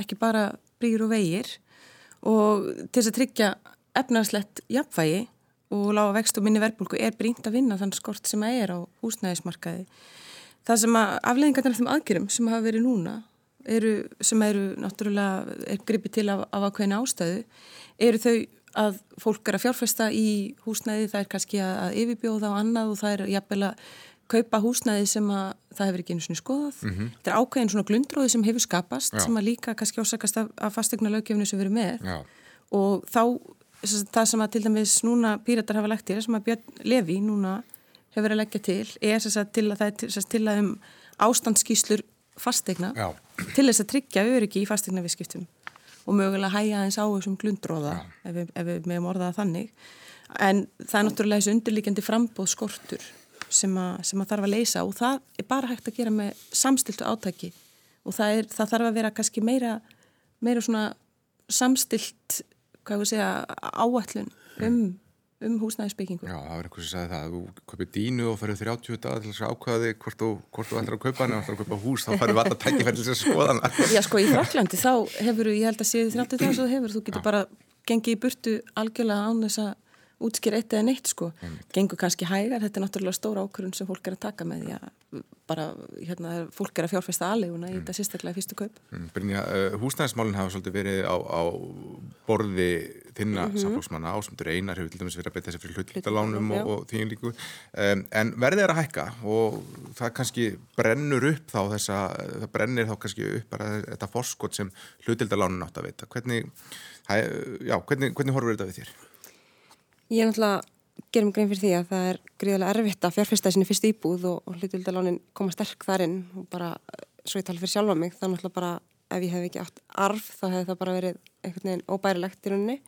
ekki bara brýr og vegir. Og til þess að tryggja efnarslegt jafnvægi og lága vext og minni verbulgu er brínt að vinna þann skort sem að er á húsnæðismarkaði. Það sem að afleðingarnar af þeim aðgjörum sem hafa verið núna eru, sem eru náttúrulega, er gripið til af, af ákveðin ástöðu, eru þau að fólk er að fjárfesta í húsnæði, það er kannski að, að yfirbjóða á annað og það er jafnvel að kaupa húsnæði sem að það hefur ekki einu svona skoðað. Mm -hmm. Þetta er ákveðin svona glundróði sem hefur skapast Já. sem að líka kannski ásakast af, af fastegna löggefni sem verið með Já. og þá það sem að til dæmis núna pýratar hafa lagt til, sem að Björn Levi núna hefur verið að leggja til er þess að til að það er til, til að um ástandskíslur fastegna Já. til þess að tryggja öryggi í fastegna viðskiptum og mögulega hæja eins á þessum glundróða ef við, ef við meðum orðaða þannig en það er náttúrulega þessu undirlíkjandi frambóð skortur sem að, sem að þarf að leysa og það er bara hægt að gera með samstiltu átæki og það, er, það þarf að vera kannski meira, meira svona samstilt hvað ég segja, áallun um, um húsnæðisbyggingu. Já, það var einhvers sem sagði það, að þú kaupir dínu og farið 30 dagar til þess að ákvæði hvort þú, hvort þú ætlar að kaupa hann eða ætlar að kaupa hús, þá farið valla tækifæri til þess að skoða hann. Já, sko, í Fraklandi þá hefur, ég held að séu 30 dagar svo hefur, þú getur bara gengið í burtu algjörlega án þess að útskýra eitt eða neitt sko, gengur kannski hægar, þetta er náttúrulega stóra ákvörðun sem fólk er að taka með því að bara, hérna, fólk er að fjárfesta aðleguna í mm. þetta sérstaklega fyrstu kaup. Mm, Brynja, uh, húsnæðismálinn hafa svolítið verið á, á borði þinna mm -hmm. samfélagsmanna ásumdur einar hefur til dæmis verið að beita þessi fyrir hlutalánum og, og því líku, um, en verðið er að hækka og það kannski brennur upp þá þessa, það brennir þá kannski upp bara þetta forskot sem hlutildalánin átt að veita. Hvernig, já, hvernig, hvernig horfur þetta við þér? Ég er náttúrulega gerum grein fyrir því að það er gríðilega erfitt að fjárfesta sinni fyrst íbúð og, og hlutildalánin koma sterk þar inn og bara svo ég tala fyrir sjálfa mig þá náttúrulega bara ef ég hef ekki átt arf þá hefði það bara verið einhvern veginn óbærilegt í rauninni.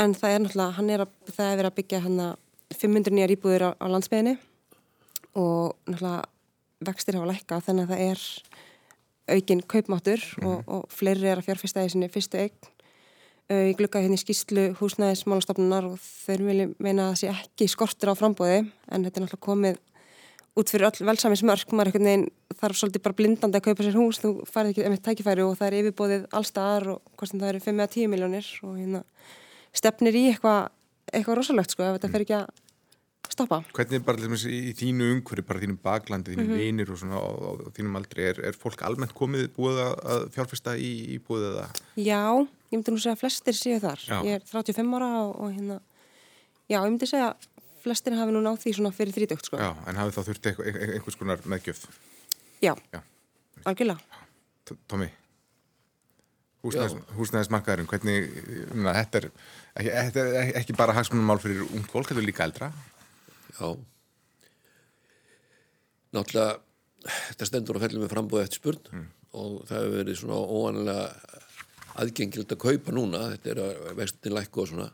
En það er náttúrulega, er að, það er verið að byggja hann að 500 nýjar íbúður á, á landsmeginni og náttúrulega vextir hafa lækka þannig að það er aukinn kaupmáttur og, og fleiri er að fjárfesta í sinni fyrstu eign ég glukkaði hérna í skýslu húsnæðismálastofnunar og þeir vilja meina að það sé ekki skortur á frambóði en þetta er náttúrulega komið út fyrir öll velsamismörk, maður einhvern veginn þarf svolítið bara blindandi að kaupa sér hús, þú farið ekki með tækifæri og það er yfirbóðið allstaðar og hvort sem það eru 5-10 miljónir og hérna stefnir í eitthvað eitthva rosalegt sko ef þetta fer ekki að stoppa. Hvernig bara til í þínu umhverju, bara þínu baklandi, þínu mm -hmm. vinir og svona á, á þínum aldri, er, er fólk almennt komið búið að fjárfesta í, í búið eða? Já, ég myndi nú segja að flestir séu þar. Já. Ég er 35 ára og, og hérna, já, ég myndi segja að flestir hafi nú náð því svona fyrir þrítökt, sko. Já, en hafi þá þurft einhvers konar meðgjöf? Já, já. algjörlega. Tómi? húsnæðismarkaðurinn, hvernig na, þetta, er, ekki, þetta er ekki bara hagsmunumál fyrir ung fólk, þetta er líka eldra Já Náttúrulega þetta stendur að fellum með frambóð eftir spurn mm. og það hefur verið svona óanlega aðgengild að kaupa núna þetta er að vestin lækku og svona.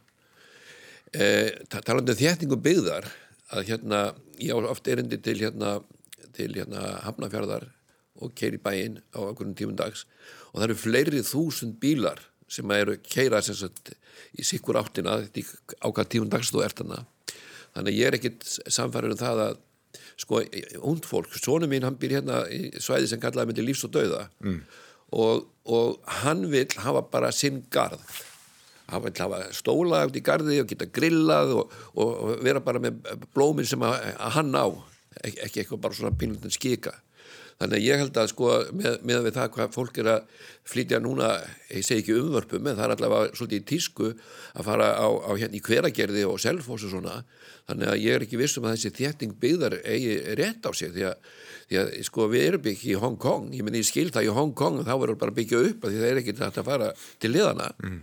E, talandi um þéttingu byggðar að hérna ég á oft erindi til hérna til hérna Hafnafjörðar og keiri bæinn á okkurum tímum dags og það eru fleiri þúsund bílar sem eru keira sagt, í sikkur áttina á hvað tímum dags þú ert hana þannig að ég er ekkit samfærið um það að sko, hund fólk, sónu mín hann býr hérna í svæði sem kallaði myndi lífs og dauða. Mm. Og, og hann vil hafa bara sinn gard hann vil hafa stóla átt í gardi og geta grillað og, og, vera bara með blómin sem að, að hann á ekki, ekki eitthvað bara svona pínlundin skika Þannig að ég held að sko með, með við það hvað fólk er að flytja núna, ég segi ekki umvörpum, en það er allavega svolítið í tísku að fara á, á hérna í hveragerði og selfos og svona. Þannig að ég er ekki vissum að þessi þétting byggðar eigi rétt á sig því að, því að sko við erum byggja í Hong Kong, ég menn ég skil það í Hong Kong þá verður bara byggja upp að því það er ekki þetta að fara til liðana mm.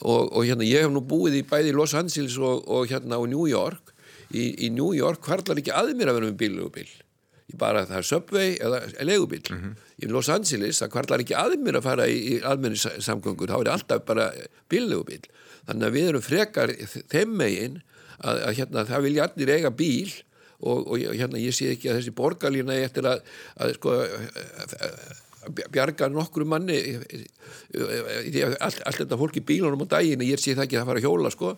og, og hérna ég hef nú búið í bæði Los Angeles og, og hérna á New York. Í, í New York hvarlar ekki að mér að vera með bíl og bíl bara það er Subway eða legubíl mm -hmm. í Los Angeles það kvarlar ekki aðmir að fara í, í almenni samgöngur, þá er alltaf bara bíllegubíl, þannig að við erum frekar þeim megin að, að hérna, það vilja allir eiga bíl og, og hérna ég sé ekki að þessi borgarlína eftir að, að sko bjarga nokkru manni allt, allt þetta fólk í bílunum á daginn, ég sé það ekki að fara hjóla sko,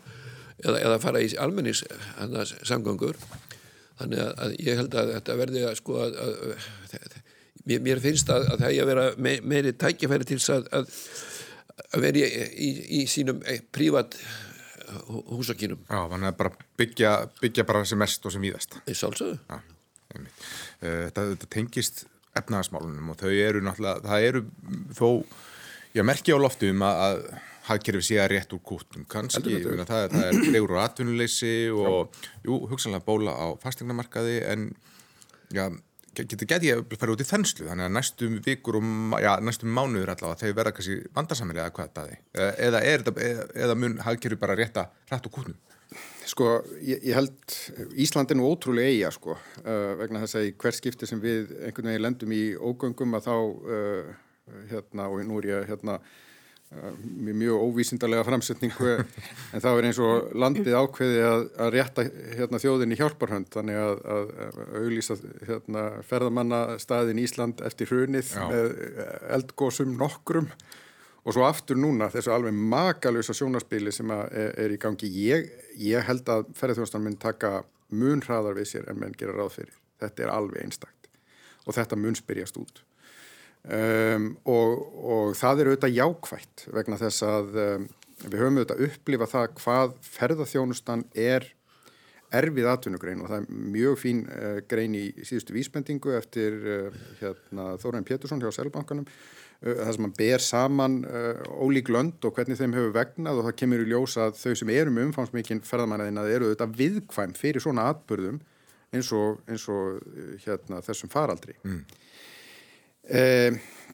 eða, eða fara í almennis samgöngur þannig að ég held að þetta verði að sko að, að, að mér, finnst að, að það er að vera me, meiri tækjafæri til að, að vera í, í, í sínum eh, prívat húsakinum Já, þannig að bara byggja, byggja bara sem mest og sem er sálsögðu eh, þetta, þetta tengist efnagasmálunum og þau eru náttúrulega, það eru þó, ég merkja á loftu um að hagkerfi sé að rétt úr kúttum kannski, það, það er legur og atvinnuleysi og jú, hugsanlega bóla á fastegnamarkaði en já, getur ég að fara út í þenslu? Þannig að næstum vikur og já, næstum mánuður allavega þegar verða kannski vandarsamir eða hvað það er eða, eða, eða mun hagkerfi bara rétta rætt úr kúttum Sko, ég, ég held Ísland er nú ótrúlega eiga sko uh, vegna þess að í hver skipti sem við einhvern veginn lendum í ógöngum að þá uh, hérna og nú er ég hérna mjög óvísindarlega framsetningu en það er eins og landið ákveði að, að rétta hérna, þjóðin í hjálparhönd þannig að, að, að auðlýsa hérna, ferðamannastaðin Ísland eftir hrunið með eldgósum nokkrum. Og svo aftur núna þessu alveg makalösa sjónarspili sem er, er í gangi. Ég, ég held að ferðarþjóðstan mun taka mun hraðar við sér en menn gera ráð fyrir. Þetta er alveg einstakt. Og þetta mun spyrjast út Um, og, og það er auðvitað jákvægt vegna þess að um, við höfum auðvitað upplifa það hvað ferðarþjónustan er erfið atvinnugrein og það er mjög fín uh, grein í síðustu vísbendingu eftir uh, hérna, Þórain Pétursson hjá Selbankanum uh, það sem hann ber saman ólík lönd og hvernig þeim hefur vegnað og það kemur í ljósa að þau sem eru með umfangsmikinn ferðarmænaðina eru auðvitað viðkvæm fyrir svona atbyrðum eins og, eins og hérna, þessum faraldri mm.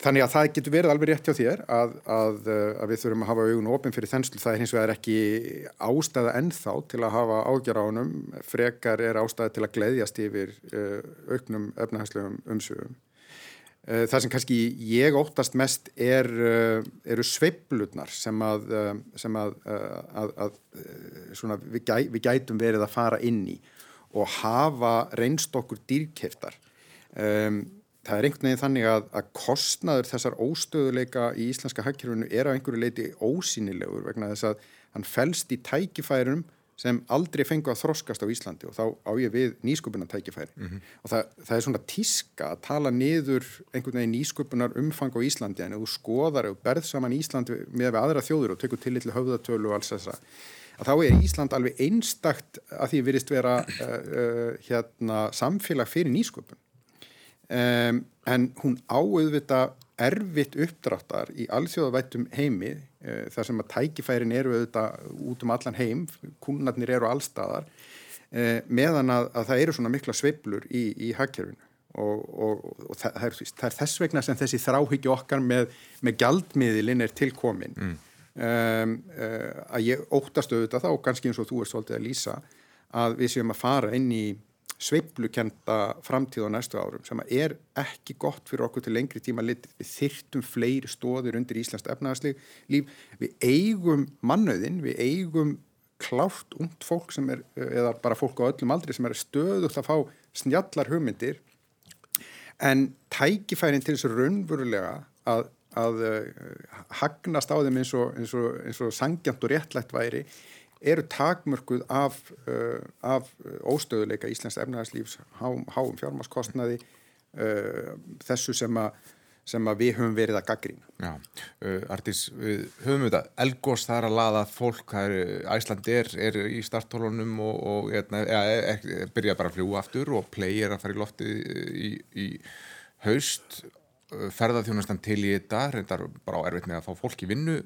Þannig að það getur verið alveg rétt hjá þér að, að, eh, að við þurfum að hafa augun ofin fyrir þenslu, það er hins vegar ekki ástæða ennþá til að hafa ágjör á honum, frekar er ástæða til að gleiðjast yfir uh, auknum efnahagslegum umsögum uh, það sem kannski ég óttast mest er, eru sveiplunar sem að, sem að við, gæ, við gætum verið að fara inn í og hafa reynst okkur dýrkeftar um það er einhvern veginn þannig að, að kostnaður þessar óstöðuleika í íslenska hagkerfunu er á einhverju leiti ósýnilegur vegna þess að hann fælst í tækifærum sem aldrei fengu að þroskast á Íslandi og þá á ég við nýsköpunar tækifæri mm -hmm. og það, það er svona tíska að tala niður einhvern veginn nýsköpunar umfang á Íslandi en ef þú skoðar og berð saman Íslandi með aðra þjóður og tekur til litlu höfðatölu og alls þessa að þá er Ísland alveg einstakt að því virðist vera uh, uh, hérna, samfélag fyrir nýsköpun um, en hún áauðvita erfitt uppdráttar í alþjóðavættum heimi uh, þar sem að tækifærin eru auðvitað út um allan heim, kúnarnir eru allstaðar uh, meðan að, að það eru svona mikla sveiblur í, í hagkerfinu og, og, og það, það, er, það er þess vegna sem þessi þráhyggju okkar með, með gjaldmiðilinn er tilkomin mm. um, uh, að ég óttast auðvitað þá, kannski eins og þú er svolítið að lýsa að við séum að fara inn í sveiplukenda framtíð á næstu árum sem er ekki gott fyrir okkur til lengri tíma lit. við þyrtum fleiri stóðir undir Íslands efnaðarslíf við eigum mannöðin, við eigum klátt ungt fólk sem er eða bara fólk á öllum aldri sem er stöðugt að fá snjallar hugmyndir en tækifærin til þessu raunverulega að, að uh, hagnast á þeim eins og, og, og sangjant og réttlætt væri eru takmörkuð af, uh, af óstöðuleika Íslands efnæðarslífs, háum, háum fjármaskostnaði uh, þessu sem, a, sem að við höfum verið að gaggrína. Já, uh, Artís, við höfum þetta Elgós það er að laða fólk, er, Æsland er, er í starttólunum og, og ja, ja, byrja bara að fljúa aftur og play er að fara í lofti í, í haust ferðarþjónastan til í þetta reyndar bara erfitt með að fá fólk í vinnu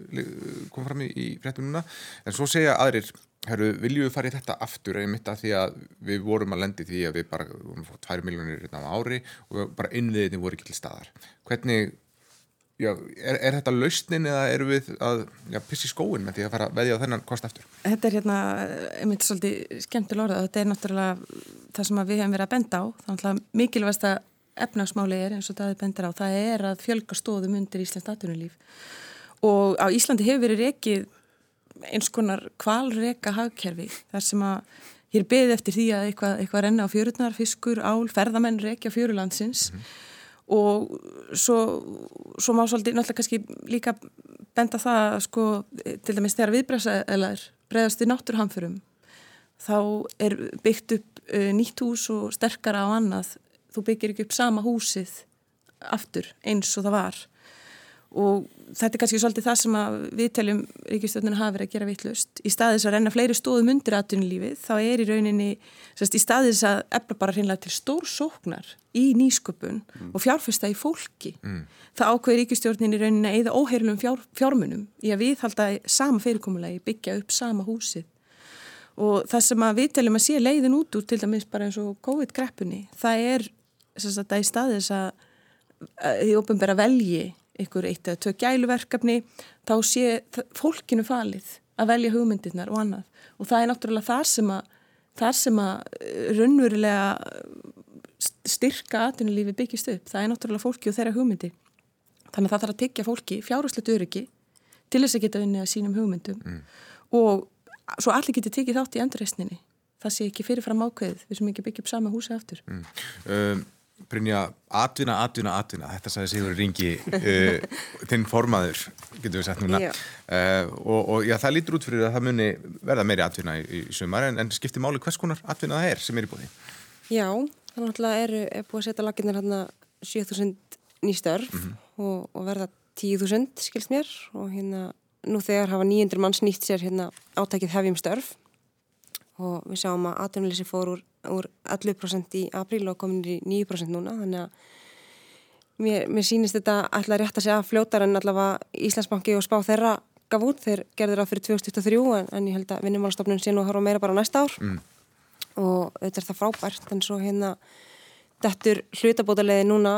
kom fram í, fréttununa en svo segja aðrir, herru, viljum við fara í þetta aftur? Einmitt að því að við vorum að lendi því að við bara, vorum fótt 2 miljónir hérna á ári og bara innviðinni voru ekki til staðar. Hvernig, já, er, er þetta lausnin eða eru við að já, pissi skóin með því að fara veðja á þennan kost aftur? Þetta er hérna, einmitt svolítið skemmtileg orða, þetta er náttúrulega það sem við hefum verið að benda á, þannig að mikilvægast að efnagsmáli er eins og það er bendur á, það er að fjölga stóðum undir Íslands datunulíf og á Íslandi hefur verið rekið eins konar kvalreka hagkerfi þar sem að hér beðið eftir því að eitthvað, eitthvað renna á fjörurnar, fiskur, ál, ferðamenn rekja fjörurlandsins mm -hmm. og svo, svo má svolítið náttúrulega kannski líka benda það sko til dæmis þegar viðbræðsæðlar bregðast í náttúrhamförum þá er byggt upp uh, nýtt hús og sterkara á annað þú byggir ekki upp sama húsið aftur eins og það var og þetta er kannski svolítið það sem við teljum Ríkistjóðnuna hafa verið að gera vittlust í staðis að renna fleiri stóðum undir aðtunulífið þá er í rauninni sérst, í staðis að efla bara hreinlega til stór sóknar í nýsköpun mm. og fjárfesta í fólki mm. það ákveði Ríkistjóðnin í rauninni að eða óheilum fjár, fjármunum í að við halda sama fyrirkomulegi byggja upp sama húsið og það sem við teljum að sé leiðin út úr til dæmis bara eins og COVID-greppunni það er sagt, að í staðis að því ofinbæra velji ykkur eitt eða tvö gæluverkefni þá sé fólkinu falið að velja hugmyndirnar og annað. Og það er náttúrulega þar sem að þar sem að eh, raunverulega styrka aðtunulífi byggist upp, það er náttúrulega fólki og þeirra hugmyndi. Þannig að það þarf að tyggja fólki fjárhúslegt öryggi til þess að geta unnið að sínum hugmyndum. Mm. og svo allir geti tekið þátt í endurreysninni það sé ekki fyrirfram ákveðið. Við sem ekki byggja upp sama húsi aftur. Mm. um Brynja, atvinna, atvinna, atvinna. Þetta sagði Sigur Ringi uh, þinn formaður, getur við sagt núna. Uh, og, og já, það lítur út fyrir að það muni verða meiri atvinna í, í sumar en, en skiptir máli hvers konar atvinna það er sem er í búið? Já, það náttúrulega er, er búið að setja laginir hérna 7000 nýstörf mm -hmm. og, og verða 10.000 skilst mér. Og hérna nú þegar hafa 900 manns nýtt sér hérna átækið hefjum störf og við sjáum að atvinnuleysi fór úr, úr 11% í apríl og komin í 9% núna. Þannig að mér, mér sýnist þetta alltaf rétt að segja fljótar en allavega Íslandsbanki og spá þeirra gaf út. Þeir gerður á fyrir 2023 en, en ég held að vinnumálastofnun sé nú að horfa meira bara næsta ár. Mm. og þetta er það frábært en svo hérna dettur hlutabótalegi núna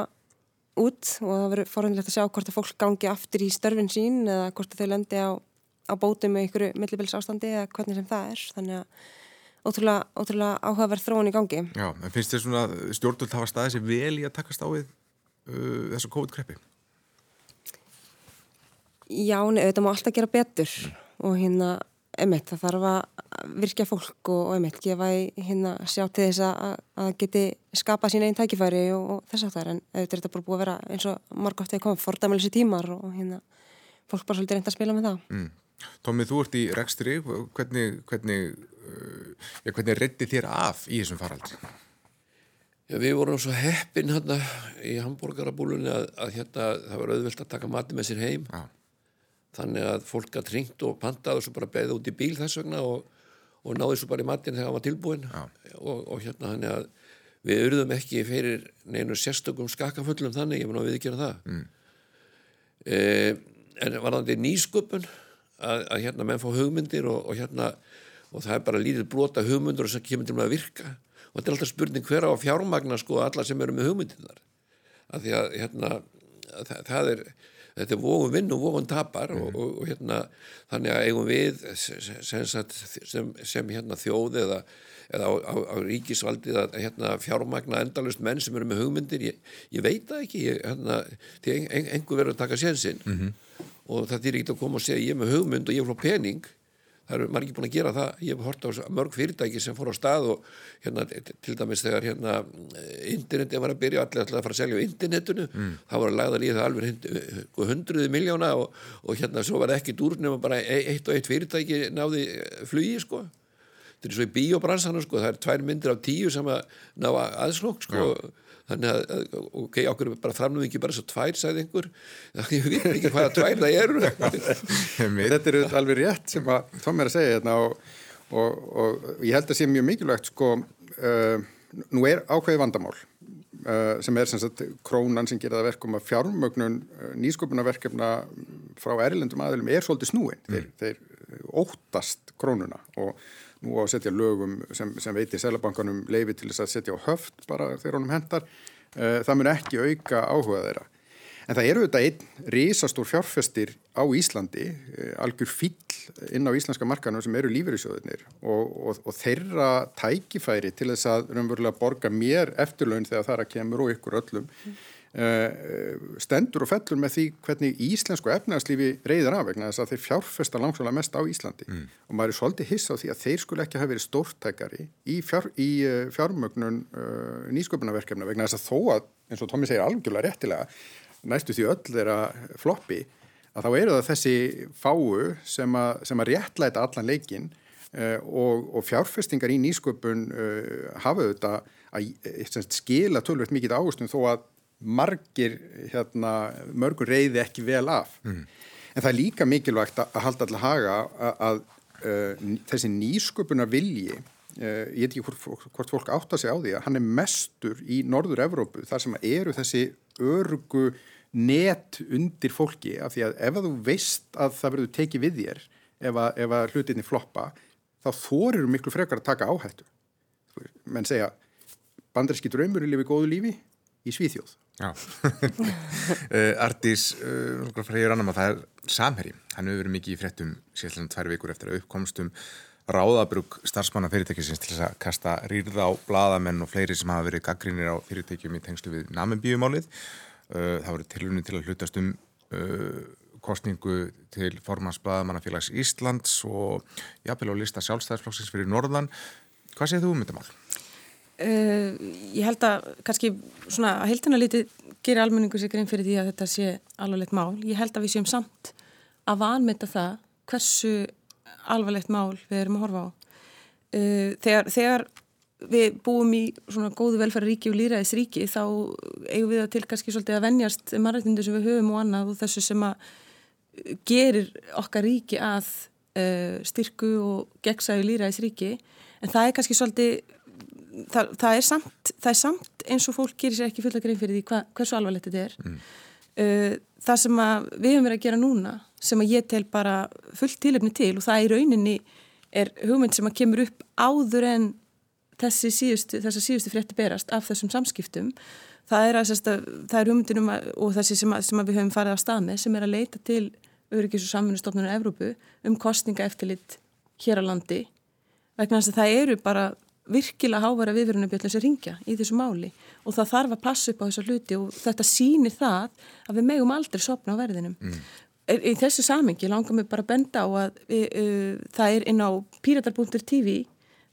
út og það verður forundilegt að sjá hvort að fólk gangi aftur í störfin sín eða hvort að þau lendi á, á bótum með ykkur millibils ástandi eða hvernig sem það er. Þannig að ótrúlega, ótrúlega áhugaverð þróun í gangi. Já, en finnst þér svona stjórnvöld hafa staðið sér vel í að takast á við uh, þessu COVID-kreppi? Já, þetta má alltaf gera betur mm. og hérna, emitt, það þarf að virkja fólk og, og emitt, gefa í hérna sjá til þess að, að geti skapa sín einn tækifæri og, og þess að það er, en auðvitað er þetta bara búið að vera eins og margótt hefur komið fordæmilisi tímar og hérna, fólk bara svolítið reynda að spila með það. Mm. Tómið, þú ert í rekstri, hvernig, hvernig, ja, hvernig reddi þér af í þessum faraldri? Já, við vorum svo heppin hérna í hambúrgarabúlunni að, að hérna það var auðvelt að taka mati með sér heim. Já. Þannig að fólk að tringt og pantaði og svo bara beðið út í bíl þess vegna og, og náði svo bara í matin þegar hann var tilbúin. Og, og hérna þannig að við urðum ekki fyrir neinu sérstökum skakaföllum þannig, ég mun að við ekki gera það. Mm. Eh, en var það nýsköpun að, að hérna menn fá hugmyndir og, og hérna og það er bara lítið blota hugmyndur sem kemur til að virka. Og þetta er alltaf spurning hver á fjármagna sko alla sem eru með hugmyndirnar. Af því að hérna það, það er þetta er vógun vinn og vógun tapar mm. og, og, og hérna þannig að eigum við sem, sem, sem hérna þjóð eða, eða á, á, á ríkisvaldið að hérna fjármagna endalust menn sem eru með hugmyndir? Ég, ég veit það ekki. Ég, hérna, því einhver verður að taka sénsinn. Mm -hmm og það er ekki að koma og segja ég er með hugmynd og ég er frá pening það er maður ekki búin að gera það. Ég hef hort á mörg fyrirtæki sem fór á stað og hérna til dæmis þegar hérna interneti var að byrja allir alltaf að fara að selja á internetinu mm. það var að lagða líða alveg hundruði miljóna og, og hérna svo var ekki dúr nema bara e, eitt og eitt fyrirtæki náði flugi sko. Þetta er svo í bíobransanum sko. Það er tvær myndir af tíu sem að ná aðslokk sko. Já þannig að, ok, okkur bara framnum ekki bara svo tvær, sagði einhver. Ég veit ekki hvaða tvær það eru. Þetta er alveg rétt sem að Tom er að segja hérna og, og, og ég held að sé mjög mikilvægt sko, uh, nú er ákveði vandamál uh, sem er sem sagt krónan sem gera það verkum að fjármögnun uh, nýsköpunarverkefna frá erlendum aðilum er svolítið snúin. Mm. þeir, þeir óttast krónuna og nú á að setja lögum sem, sem veitir selabankanum leifi til þess að setja á höft bara þegar honum hendar uh, það mun ekki auka áhuga þeirra. En það eru þetta einn risastór fjárfestir á Íslandi uh, algjör fíl inn á íslenska markanum sem eru lífeyrisjóðinir og, og, og þeirra tækifæri til þess að raunverulega borga mér eftirlaun þegar það er að kemur og ykkur öllum mm Eh, stendur og fellur með því hvernig íslensku efnæðslífi reyðir af vegna þess að þeir fjárfesta langsóla mest á Íslandi mm. og maður er svolítið hiss á því að þeir skul ekki hafa verið stórtækari í, fjár, í eh, fjármögnun uh, nýsköpunarverkefna vegna þess að þó að, eins og Tómi segir algjörlega réttilega, næstu því öll þeirra floppi, að þá eru það þessi fáu sem að, sem að réttlæta allan leikin uh, og, og fjárfestingar í nýsköpun uh, hafa þetta að skila tölvöld mikið águstum þó að margir hérna, mörgur reyði ekki vel af mm. en það er líka mikilvægt að halda allir haga að, að uh, þessi nýsköpunar vilji uh, ég veit ekki hvort, hvort fólk átta sig á því að hann er mestur í Norður Evrópu þar sem eru þessi örgu net undir fólki af því að ef að þú veist að það verður tekið við þér ef að, ef að hlutinni floppa þá þorir miklu frekar að taka áhættu menn segja banderski draumur er lifið góðu lífi í Svíþjóð Já, uh, Artís, uh, það er samherri, hann hefur verið mikið í frettum síðan tvær vikur eftir að uppkomstum ráðabrug starfsmanna fyrirtækisins til þess að kasta rýrða á bladamenn og fleiri sem hafa verið gaggrínir á fyrirtækjum í tengslu við namenbíumálið. Uh, það voru tilunni til að hlutast um uh, kostningu til formans bladamannafélags Íslands og jafnvel á lista sjálfstæðisflokksins fyrir Norðan. Hvað segir þú um þetta mál? Uh, ég held að kannski svona að heldina lítið gerir almenningu sig grein fyrir því að þetta sé alvarlegt mál. Ég held að við séum samt að vanmeta það hversu alvarlegt mál við erum að horfa á. Uh, þegar, þegar við búum í svona góðu velfæraríki og líraðisríki þá eigum við að til kannski svolítið að vennjast mannrættindu sem við höfum og annað og þessu sem að gerir okkar ríki að uh, styrku og gegnsæju líraðisríki en það er kannski svolítið það, það, er samt, það er samt eins og fólk gerir sér ekki fulla grein fyrir því hva, hversu alvarlegt þetta er mm. uh, það sem við höfum verið að gera núna sem að ég tel bara fullt tilöfni til og það í rauninni er hugmynd sem að kemur upp áður en þessi síðustu, síðustu frétti berast af þessum samskiptum það er, að, það er hugmyndinum að, og þessi sem, sem við höfum farið á stað með sem er að leita til öryggis og samfunnustofnunar Evrópu um kostninga eftirlit hér á landi vegna þess að það eru bara virkilega hávara viðverunarbjöldum sem ringja í þessu máli og það þarf að passa upp á þessu hluti og þetta sýnir það að við megum aldrei sopna á verðinum. Mm. Í þessu samingi langar mér bara að benda á að við, uh, það er inn á piratar.tv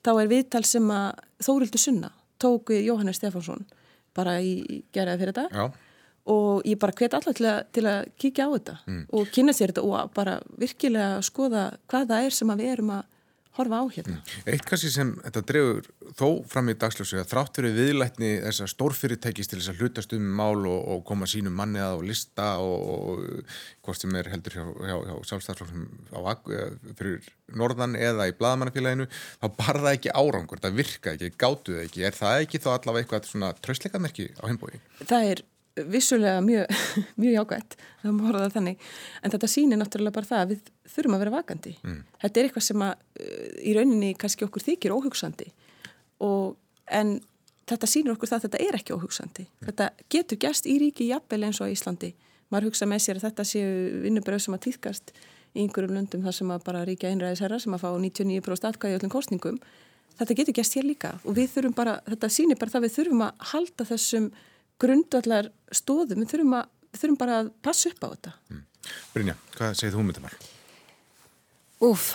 þá er viðtal sem að Þórildur Sunna tók við Jóhannes Stefánsson bara í geraði fyrir þetta Já. og ég bara hvet allar til, til að kíkja á þetta mm. og kynna sér þetta og bara virkilega skoða hvað það er sem við erum að horfa á hérna. Mm. Eitt kannski sem þetta drefur þó fram í dagsljósu að þrátt fyrir viðlætni þessar stórfyrirtækis til þess að hlutast um mál og, og koma sínum manniða og lista og, og hvort sem er heldur hjá, hjá, hjá sjálfstæðarflokkum fyrir norðan eða í bladamannafélaginu þá bar það ekki árangur, það virka ekki, gátu það ekki, er það ekki þá allavega eitthvað tröstleikamerki á heimbói? Það er vissulega mjög, mjög þannig. En þetta sýnir náttúrulega bara það að við þurfum að vera vakandi. Mm. þetta er eitthvað sem að í rauninni kannski okkur þykir óhugsandi. Og en þetta sýnir okkur það að þetta er ekki óhugsandi. Mm. þetta getur gæst í ríki jafnvel eins og Íslandi. Maður hugsa með sér að þetta séu vinnubröð sem að týðkast í einhverjum löndum þar sem að bara ríkja einræðisherra sem að fá 99% atkvæði í öllum kostningum þetta getur gæst hér líka. Og við þurfum bara, þetta sýnir bara það við þurfum að halda þessum grundvallar stóðum, við þurfum, að, við þurfum bara að passa upp á þetta. Mm. Brynja, hvað segir þú um þetta var? Úf,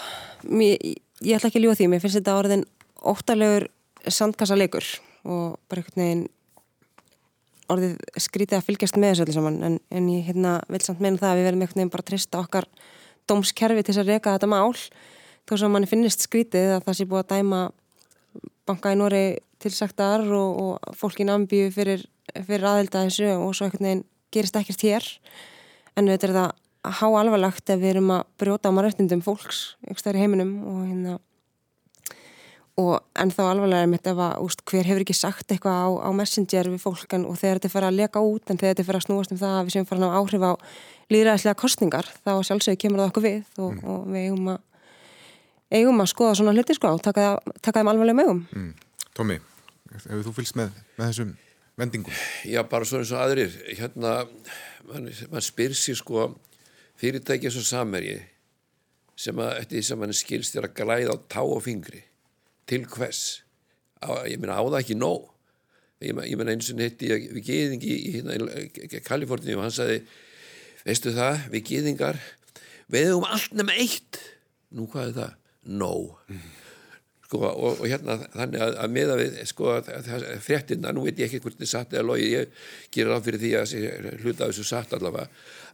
ég ætla ekki að ljúa því, mér finnst þetta orðin óttalegur sandkassalegur og bara einhvern veginn orðið skrítið að fylgjast með þessu öllu saman en, en ég hérna, vil samt meina það að við verðum einhvern veginn bara að trista okkar dómskerfi til þess að reyka þetta mál þó sem manni finnist skrítið að það sé búið að dæma banka í Nóri tilsaktar og, og fólk í námbíu fyrir fyrir aðelda þessu og svo einhvern veginn gerist ekkert hér en þetta er það að há alvarlagt ef við erum að brjóta á mannreftindum fólks einhverstaðar í heiminum og hérna og ennþá alvarlega er mitt ef að úst, hver hefur ekki sagt eitthvað á, á messenger við fólk en, og þegar þetta fyrir að leka út en þegar þetta fyrir að snúast um það að við séum farin á áhrif á líðræðislega kostningar þá sjálfsögur kemur það okkur við og, mm. og við eigum að eigum að skoða svona hluti sko og taka, taka þeim alvarlega mögum mm. Tómi, hefur þú fylgst með, með þessum vendingum? Já, bara svona eins og aðrir. Hérna, mann man spyr sér sko fyrirtækið svo samerji sem að, eftir því sem mann skilst er að glæða á tá og fingri til hvers? Á, ég meina á það ekki nóg. Ég meina eins og hitti við geðingi í hérna, Kaliforni og hann sagði veistu það, við geðingar við hefum allt nema eitt. Nú hvað er það? Nóg. Mm sko, og, og hérna þannig að, að meða við sko, fréttina, nú veit ég ekki hvort þið satt eða logi, ég gerir á fyrir því að hluta þessu satt allavega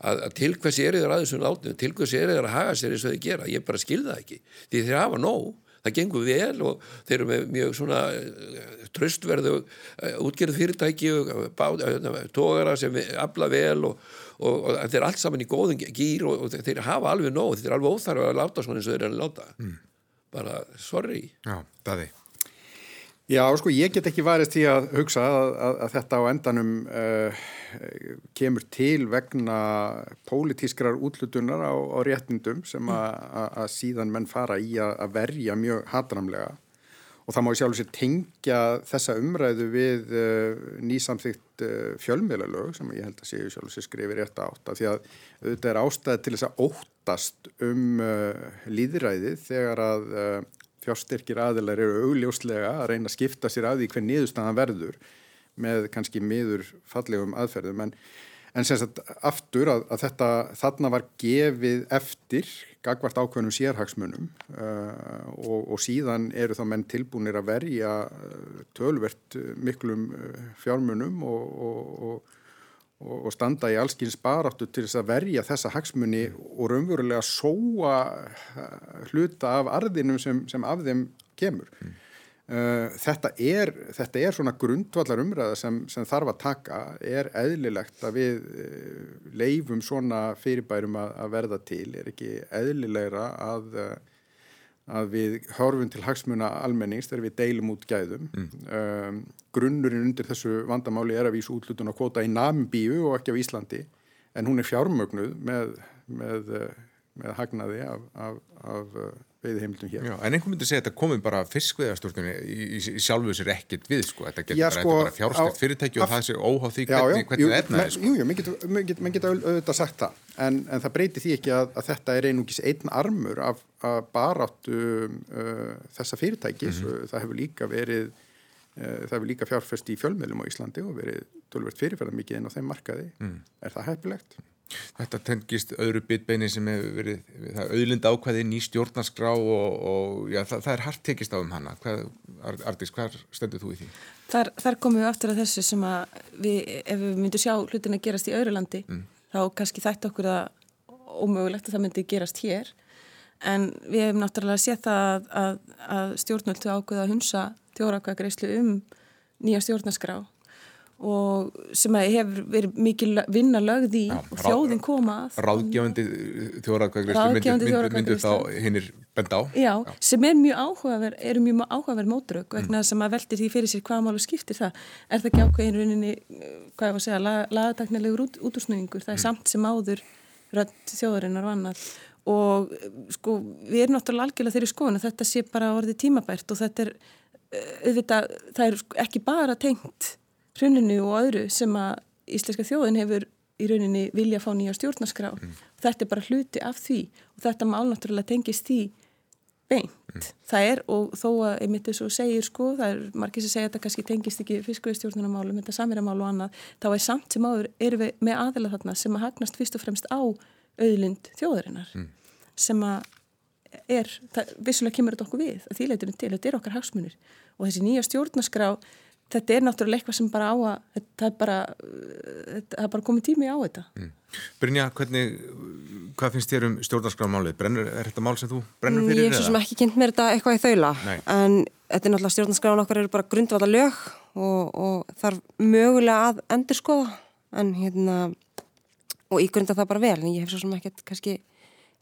að, að til hvers er þér aðeins um látinu til hvers er þér að haga sér eins og þið gera? Ég bara skilða ekki, því þeir hafa nóg það gengur vel og þeir eru með mjög svona eh, tröstverðu eh, útgerð fyrirtæki eh, tógara sem afla vel og, og, og þeir er allt saman í góðum gýr og, og þeir hafa alveg nóg, þeir eru alveg óþarf að láta svona eins og þeir eru að láta. Mm bara sorry. Já, daði. Já, sko, ég get ekki varist því að hugsa að, að, að þetta á endanum uh, kemur til vegna pólitískrar útlutunar á, á réttindum sem að síðan menn fara í að verja mjög hatramlega og það má ég sjálf sér tengja þessa umræðu við uh, nýsamþygt uh, fjölmiðlalög sem ég held að séu sjálf sér skrifir rétt átt af því að þetta er ástæði til þess að óttast um uh, líðræðið þegar að fjárstyrkir aðilar eru augljóslega að reyna að skipta sér að því hver niðurstaðan verður með kannski miður fallegum aðferðum. En, en sem sagt aftur að, að þetta þarna var gefið eftir gagvart ákveðnum sérhagsmunum uh, og, og síðan eru þá menn tilbúinir að verja tölvert miklum fjármunum og, og, og standa í allskins baráttu til þess að verja þessa hagsmunni og raunverulega sóa uh, hluta af arðinum sem, sem af þeim kemur. Mm. Uh, þetta, er, þetta er svona grundvallar umræða sem, sem þarf að taka, er eðlilegt að við uh, leifum svona fyrirbærum að, að verða til, er ekki eðlilegra að, uh, að við horfum til hagsmuna almennings þegar við deilum út gæðum. Mm. Um, grunnurinn undir þessu vandamáli er að vísa útlutun og kvota í Namibíu og ekki á Íslandi, en hún er fjármögnuð með, með, með hagnaði af, af, af veiðheimildum hér. Já, en einhvern myndi segja að þetta komið bara fiskveðastjórnum í, í, í sjálfu sér ekkert við sko, þetta getur já, bara, sko, bara fjárstækt fyrirtæki og það sé óháð því hvernig, hvernig það ernaði sko. Jú, jú, menn getur get, get auðvitað sagt það, en, en það breyti því ekki að, að þetta er einungis einn armur af, af baráttu uh, þessa fyrirtækis, mm -hmm. það hefur líka verið uh, það hefur líka fjárfest í fjölmiðlum á Íslandi og verið tölvert fyrirferðar mikið inn á þeim markaði, mm. er það heppilegt? Þetta tengist öðru bitbeini sem hefur verið, það auðlind ákvæði ný stjórnarskrá og, og já, það, það er hart tekist á um hana. Hvað, Ardís, hvað stendur þú í því? Þar, þar komum við aftur að þessu sem að við, ef við myndum sjá hlutin að gerast í öðru landi, mm. Þá kannski þætti okkur að ómögulegt að það myndi gerast hér. En við hefum náttúrulega séð það að, að, að stjórnvöldu ákveða að hunsa tjórakvæðagreyslu um nýja stjórnarskrá og sem hefur verið mikið vinna lögð í Já, og þjóðin koma að Ráðgjáðandi þjóðrakvæðagreyslu myndu, myndu þá hinnir benda á Já, Já. sem er mjög áhugaverð eru mjög áhugaverð mótrögg mm. vegna mm. sem að veldir því fyrir sér hvaða málu skiptir það er það ekki ákveðin rauninni hvað ég var að segja, lagataknilegur út, útúrsnöðingur það er mm. samt sem áður rönd þjóðarinnar vannar og sko við erum náttúrulega algjörlega þeirri skoðun að þetta sé bara orðið tímabært og þetta er auðvitað, það er ekki bara tengt hruninu og öðru sem að íslenska þjóðin hefur í rauninni vilja að fá nýja stjórnarskrá mm. þetta er bara hluti af því og þetta mál náttúrulega tengist því beint. Mm. Það er og þó að einmitt þess að segir sko, það er margir sem segja að þetta kannski tengist ekki fiskveistjórnarmálum, þetta samiramál og annað, þá er samt sem áður erum við með aðila þarna sem að hagnast fyrst og fremst á auðlind þjóðarinnar mm. sem að er, það, vissulega kemur þetta okkur við að þýleitunum til, þetta er okkar hagsmunir og þessi nýja stjórnarskrá þetta er náttúrulega eitthvað sem bara á að það er bara, það er bara komið tími á þetta. Mm. Brynja, hvernig hvað finnst þér um stjórnarskrámálið? Brennur, er þetta mál sem þú brennur fyrir? Ég hef svo sem ekki kynnt mér þetta eitthvað í þaula Nei. en þetta er náttúrulega stjórnarskráin okkar eru bara grundvalda lög og, og þarf mögulega að endur skoða en hérna og ég grunda það bara vel en ég hef svo sem ekki kannski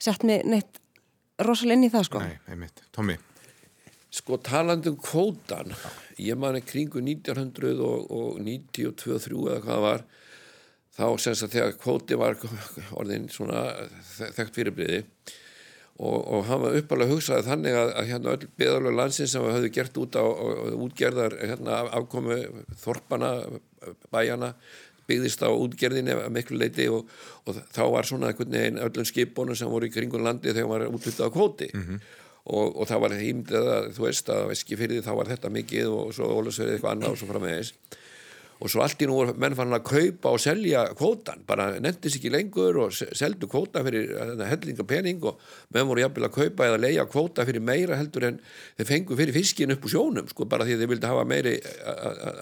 sett mig neitt rosalega inn í það sko. Nei, einmitt. Tómi? Sko talandum kvótan ég man ekki kringu 1992-3 eða hvað var þá semst að þegar kvóti var orðin svona þekkt fyrirbliði og, og hann var uppalega hugsaði þannig að, að hérna öll beðalög landsins sem höfum gert út á útgerðar hérna, afkomu þorpana, bæjana byggðist á útgerðinni að miklu leiti og, og þá var svona einhvern veginn öllum skipbónum sem voru í kringun landi þegar hann var útluttað á kvóti. Mm -hmm og, og það var hýmdið að þú veist að Eskifyrði þá var þetta mikið og svo Ólusverði eitthvað annað og svo framvegis. Og svo allt í nú voru menn fann að kaupa og selja kvótan, bara nefndis ekki lengur og seldu kvóta fyrir hérna, hellinga pening og menn voru jafnvel að kaupa eða leia kvóta fyrir meira heldur en þeir fengu fyrir fiskin upp úr sjónum sko bara því þeir vildi hafa meiri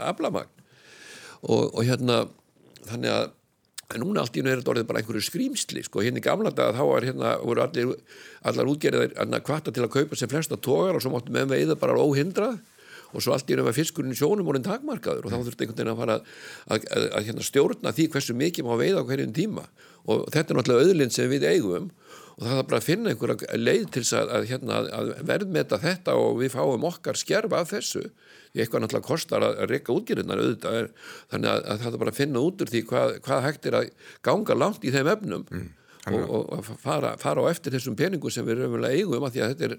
aflamagn og, og hérna þannig að en núna allt í nú er þetta orðið bara einhverju skrýmsli sko, hérna í gamla dag þá var hérna voru allir, allar útgerðir kvarta til að kaupa sem flesta tógar og svo máttu með veiða bara óhindrað. Og svo allt í nú var fiskurinn í sjónum orðin takmarkaður og þá þurfti einhvern veginn að fara að, að, að, að hérna, stjórna því hversu mikið má veiða á hverjum tíma. Og þetta er náttúrulega öðlind sem við eigum og það er bara að finna einhverja leið til að hérna, verðmeta þetta og við fáum okkar skjærfa af þessu. Eitthvað náttúrulega kostar að reyka útgjörðunar auðvitað. Þannig að, að það er bara að finna út úr því hvað, hvað hægt er að ganga langt í þeim efnum. Mm og, og fara, fara á eftir þessum peningu sem við eiginlega eigum að því að þetta er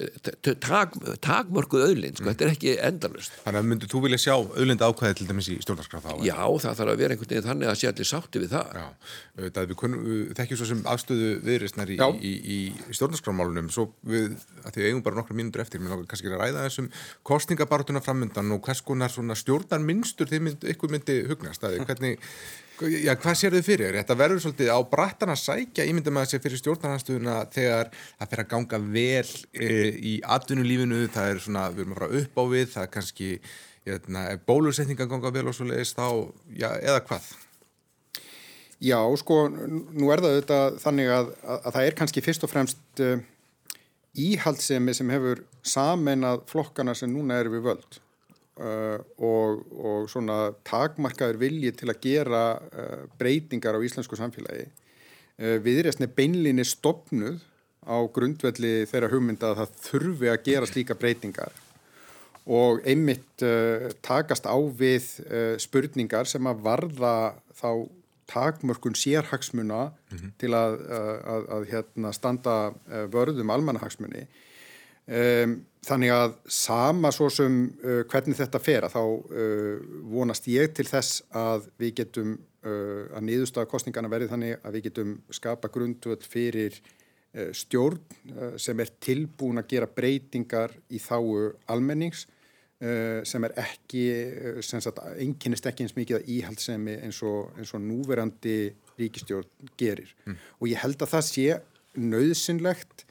eh, tak, takmörkuð auðlind, sko, mm. þetta er ekki endalust. Þannig að myndur þú vilja sjá auðlind ákvæði til dæmis í stjórnarskraf þá? Já, það þarf að vera einhvern veginn þannig að sé allir sátti við það. Já, það við kunum, þekkjum svo sem afstöðu viðristnar í, í, í, í stjórnarskrafmálunum, svo við, að því eigum bara nokkru mínútur eftir, mér náttúrulega kannski að ræða þessum kostningabartuna framöndan og hvers konar stjórnarmynstur þið mynd, myndi að, Já, hvað sér þau fyrir? Þetta verður svolítið á brattan að sækja ímyndum að það sé fyrir stjórnarhansstöðuna þegar það fer að ganga vel e, í atvinnulífinu, það er svona, við erum að fara upp á við, það er kannski, hérna, ef bólusetninga ganga vel og svo leiðist þá, já, eða hvað? Já, sko, nú er það þetta þannig að, að, að það er kannski fyrst og fremst uh, íhaldsemi sem hefur samen að flokkana sem núna er við völd Uh, og, og svona takmarkaður vilji til að gera uh, breytingar á íslensku samfélagi. Uh, viðræstni beinlinni stopnuð á grundvelli þeirra hugmynda að það þurfi að gera slíka breytingar. Og einmitt takast á við spurningar sem að varða þá takmörkun sérhagsmuna mm -hmm. til að, að, að hérna, standa vörðum almannahagsmunni um Þannig að sama svo sem uh, hvernig þetta fer að þá uh, vonast ég til þess að við getum uh, að niðurstaða kostningana verið þannig að við getum skapa grundvöld fyrir stjórn sem er tilbúin að gera breytingar í þáu almennings uh, sem er ekki, sem sagt, einkennist ekki eins mikið að íhaldsemi eins og, eins og núverandi ríkistjórn gerir. Og ég held að það sé nöðsynlegt.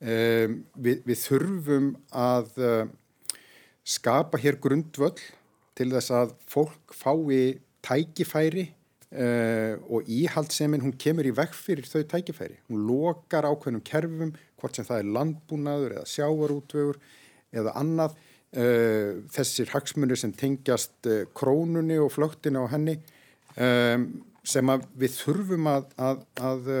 Um, við, við þurfum að uh, skapa hér grundvöll til þess að fólk fái tækifæri uh, og íhaldsemin hún kemur í vekk fyrir þau tækifæri. Hún lokar ákveðnum kerfum, hvort sem það er landbúnaður eða sjávarútvögur eða annað. Uh, þessir hagsmunir sem tengjast krónunni og flöktinu á henni um, sem við þurfum að, að, að,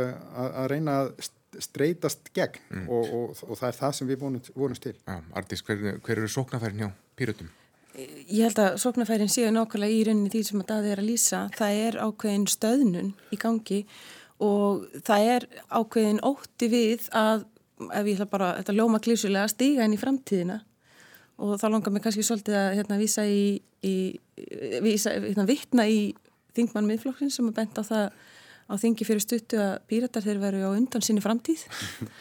að reyna að streytast gegn mm. og, og, og það er það sem við vonumst, vonumst til. Já, Artís, hver, hver eru sóknafærin hjá Pírutum? Ég held að sóknafærin séu nákvæmlega í rauninni því sem að það er að lýsa. Það er ákveðin stöðnun í gangi og það er ákveðin ótti við að, ef ég ætla bara, þetta lóma klísulega, stiga inn í framtíðina og þá langar mér kannski svolítið að hérna, vísa í, í vísa, hérna, vittna í þingmann miðflokksins sem er bent á það á þingi fyrir stuttu að píratar þeir veru á undan sinni framtíð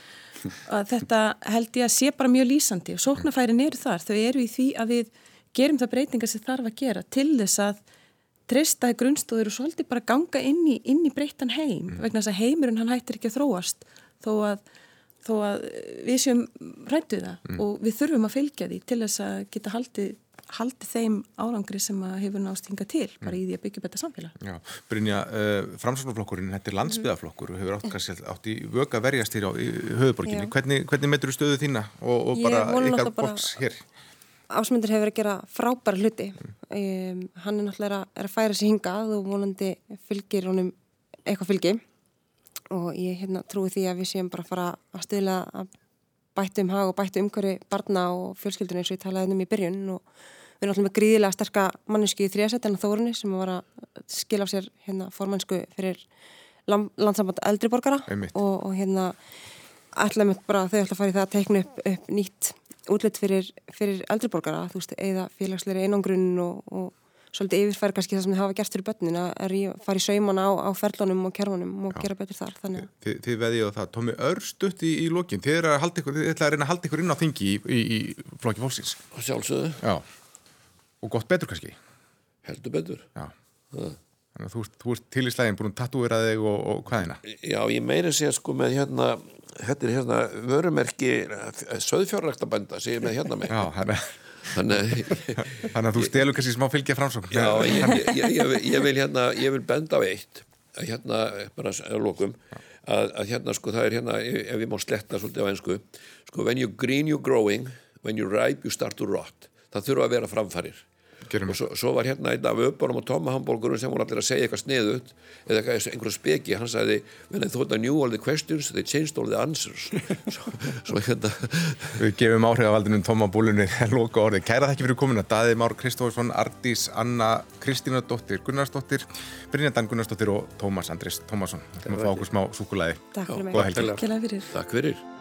að þetta held ég að sé bara mjög lýsandi og sóknarfærin eru þar, þau eru í því að við gerum það breytingar sem þarf að gera til þess að treysta grunnstóður og svolítið bara ganga inn í, inn í breytan heim mm. vegna þess að heimurinn hann hættir ekki að þróast þó að, þó að við séum rættuð það mm. og við þurfum að fylgja því til þess að geta haldið haldi þeim árangri sem hefur nást hinga til bara í því að byggja betra samfélag. Já, Brynja, uh, framsvonarflokkurinn þetta er landsbyðaflokkur og hefur átt, kannski, átt í vöga verjast hér á höfuborginni hvernig, hvernig metur þú stöðu þína og, og bara ykkar boks hér? Ásmundur hefur verið að gera frábæra hluti. Mm. um, hann er náttúrulega er að færa sér hingað og vonandi fylgir honum eitthvað fylgi. Og ég hérna, trúi því að við séum bara að fara að stila að bættu um hag og bættu umhverfi barna og fjölskyldunni eins og ég talaði um í byrjun og Við erum alltaf með gríðilega sterka manneski í þrjasett en Þórunni sem var að skilja á sér hérna formannsku fyrir landsamband eldriborgara og, og hérna ætlaðum við bara þau ætla að fara í það að teikna upp, upp nýtt útlitt fyrir, fyrir eldriborgara, þú veist, eða félagsleiri einangrunn og, og svolítið yfirfæri kannski það sem þið hafa gert fyrir börnin að fara í saumana á, á ferlunum og kerfunum og Já. gera betur þar. Þi, Þið, þið veðið á það, Tómi Örstutt í, í lokin, þið er að halda ykkur, þið ætlaði að reyna að halda ykkur inn á þingi í, í, í flokki fólksins. Sjálfsögðu. Já Og gott betur kannski? Heldur betur. Þannig að þú, þú ert til í slægin búin að tatúira þig og, og hvaðina? Já, ég meiri sé sko með hérna, er hérna vörumerki söðfjárræktabænda sem ég með hérna með. Já, þannig Þannig, að þú stelur kannski smá fylgja framsókn. Já, ég, ég, ég, ég vil hérna, ég vil benda á eitt, að hérna, bara að lókum, að, að hérna sko það er hérna, ef ég má sletta svolítið á einsku, sko when you're green you're growing, when you're ripe you start to rot. Það þurfa að vera framfarir og svo, svo var hérna einn af uppbórum og tómahambólgurum sem voru allir að segja eitthvað sniðut eða einhverju speki, hann sagði when I thought I knew all the questions they changed all the answers. Svo, svo hérna Við gefum áhrifavaldinum tómabólunni loka orði, kæra þakki fyrir komuna. Daði Már Kristófsson, Ardís, Anna Kristína Dóttir, Gunnarsdóttir Brynjandan Gunnarsdóttir og Tómas Andris Tómasson, við erum að fá okkur smá súkulæði Takk fyrir. Mig Takk fyrir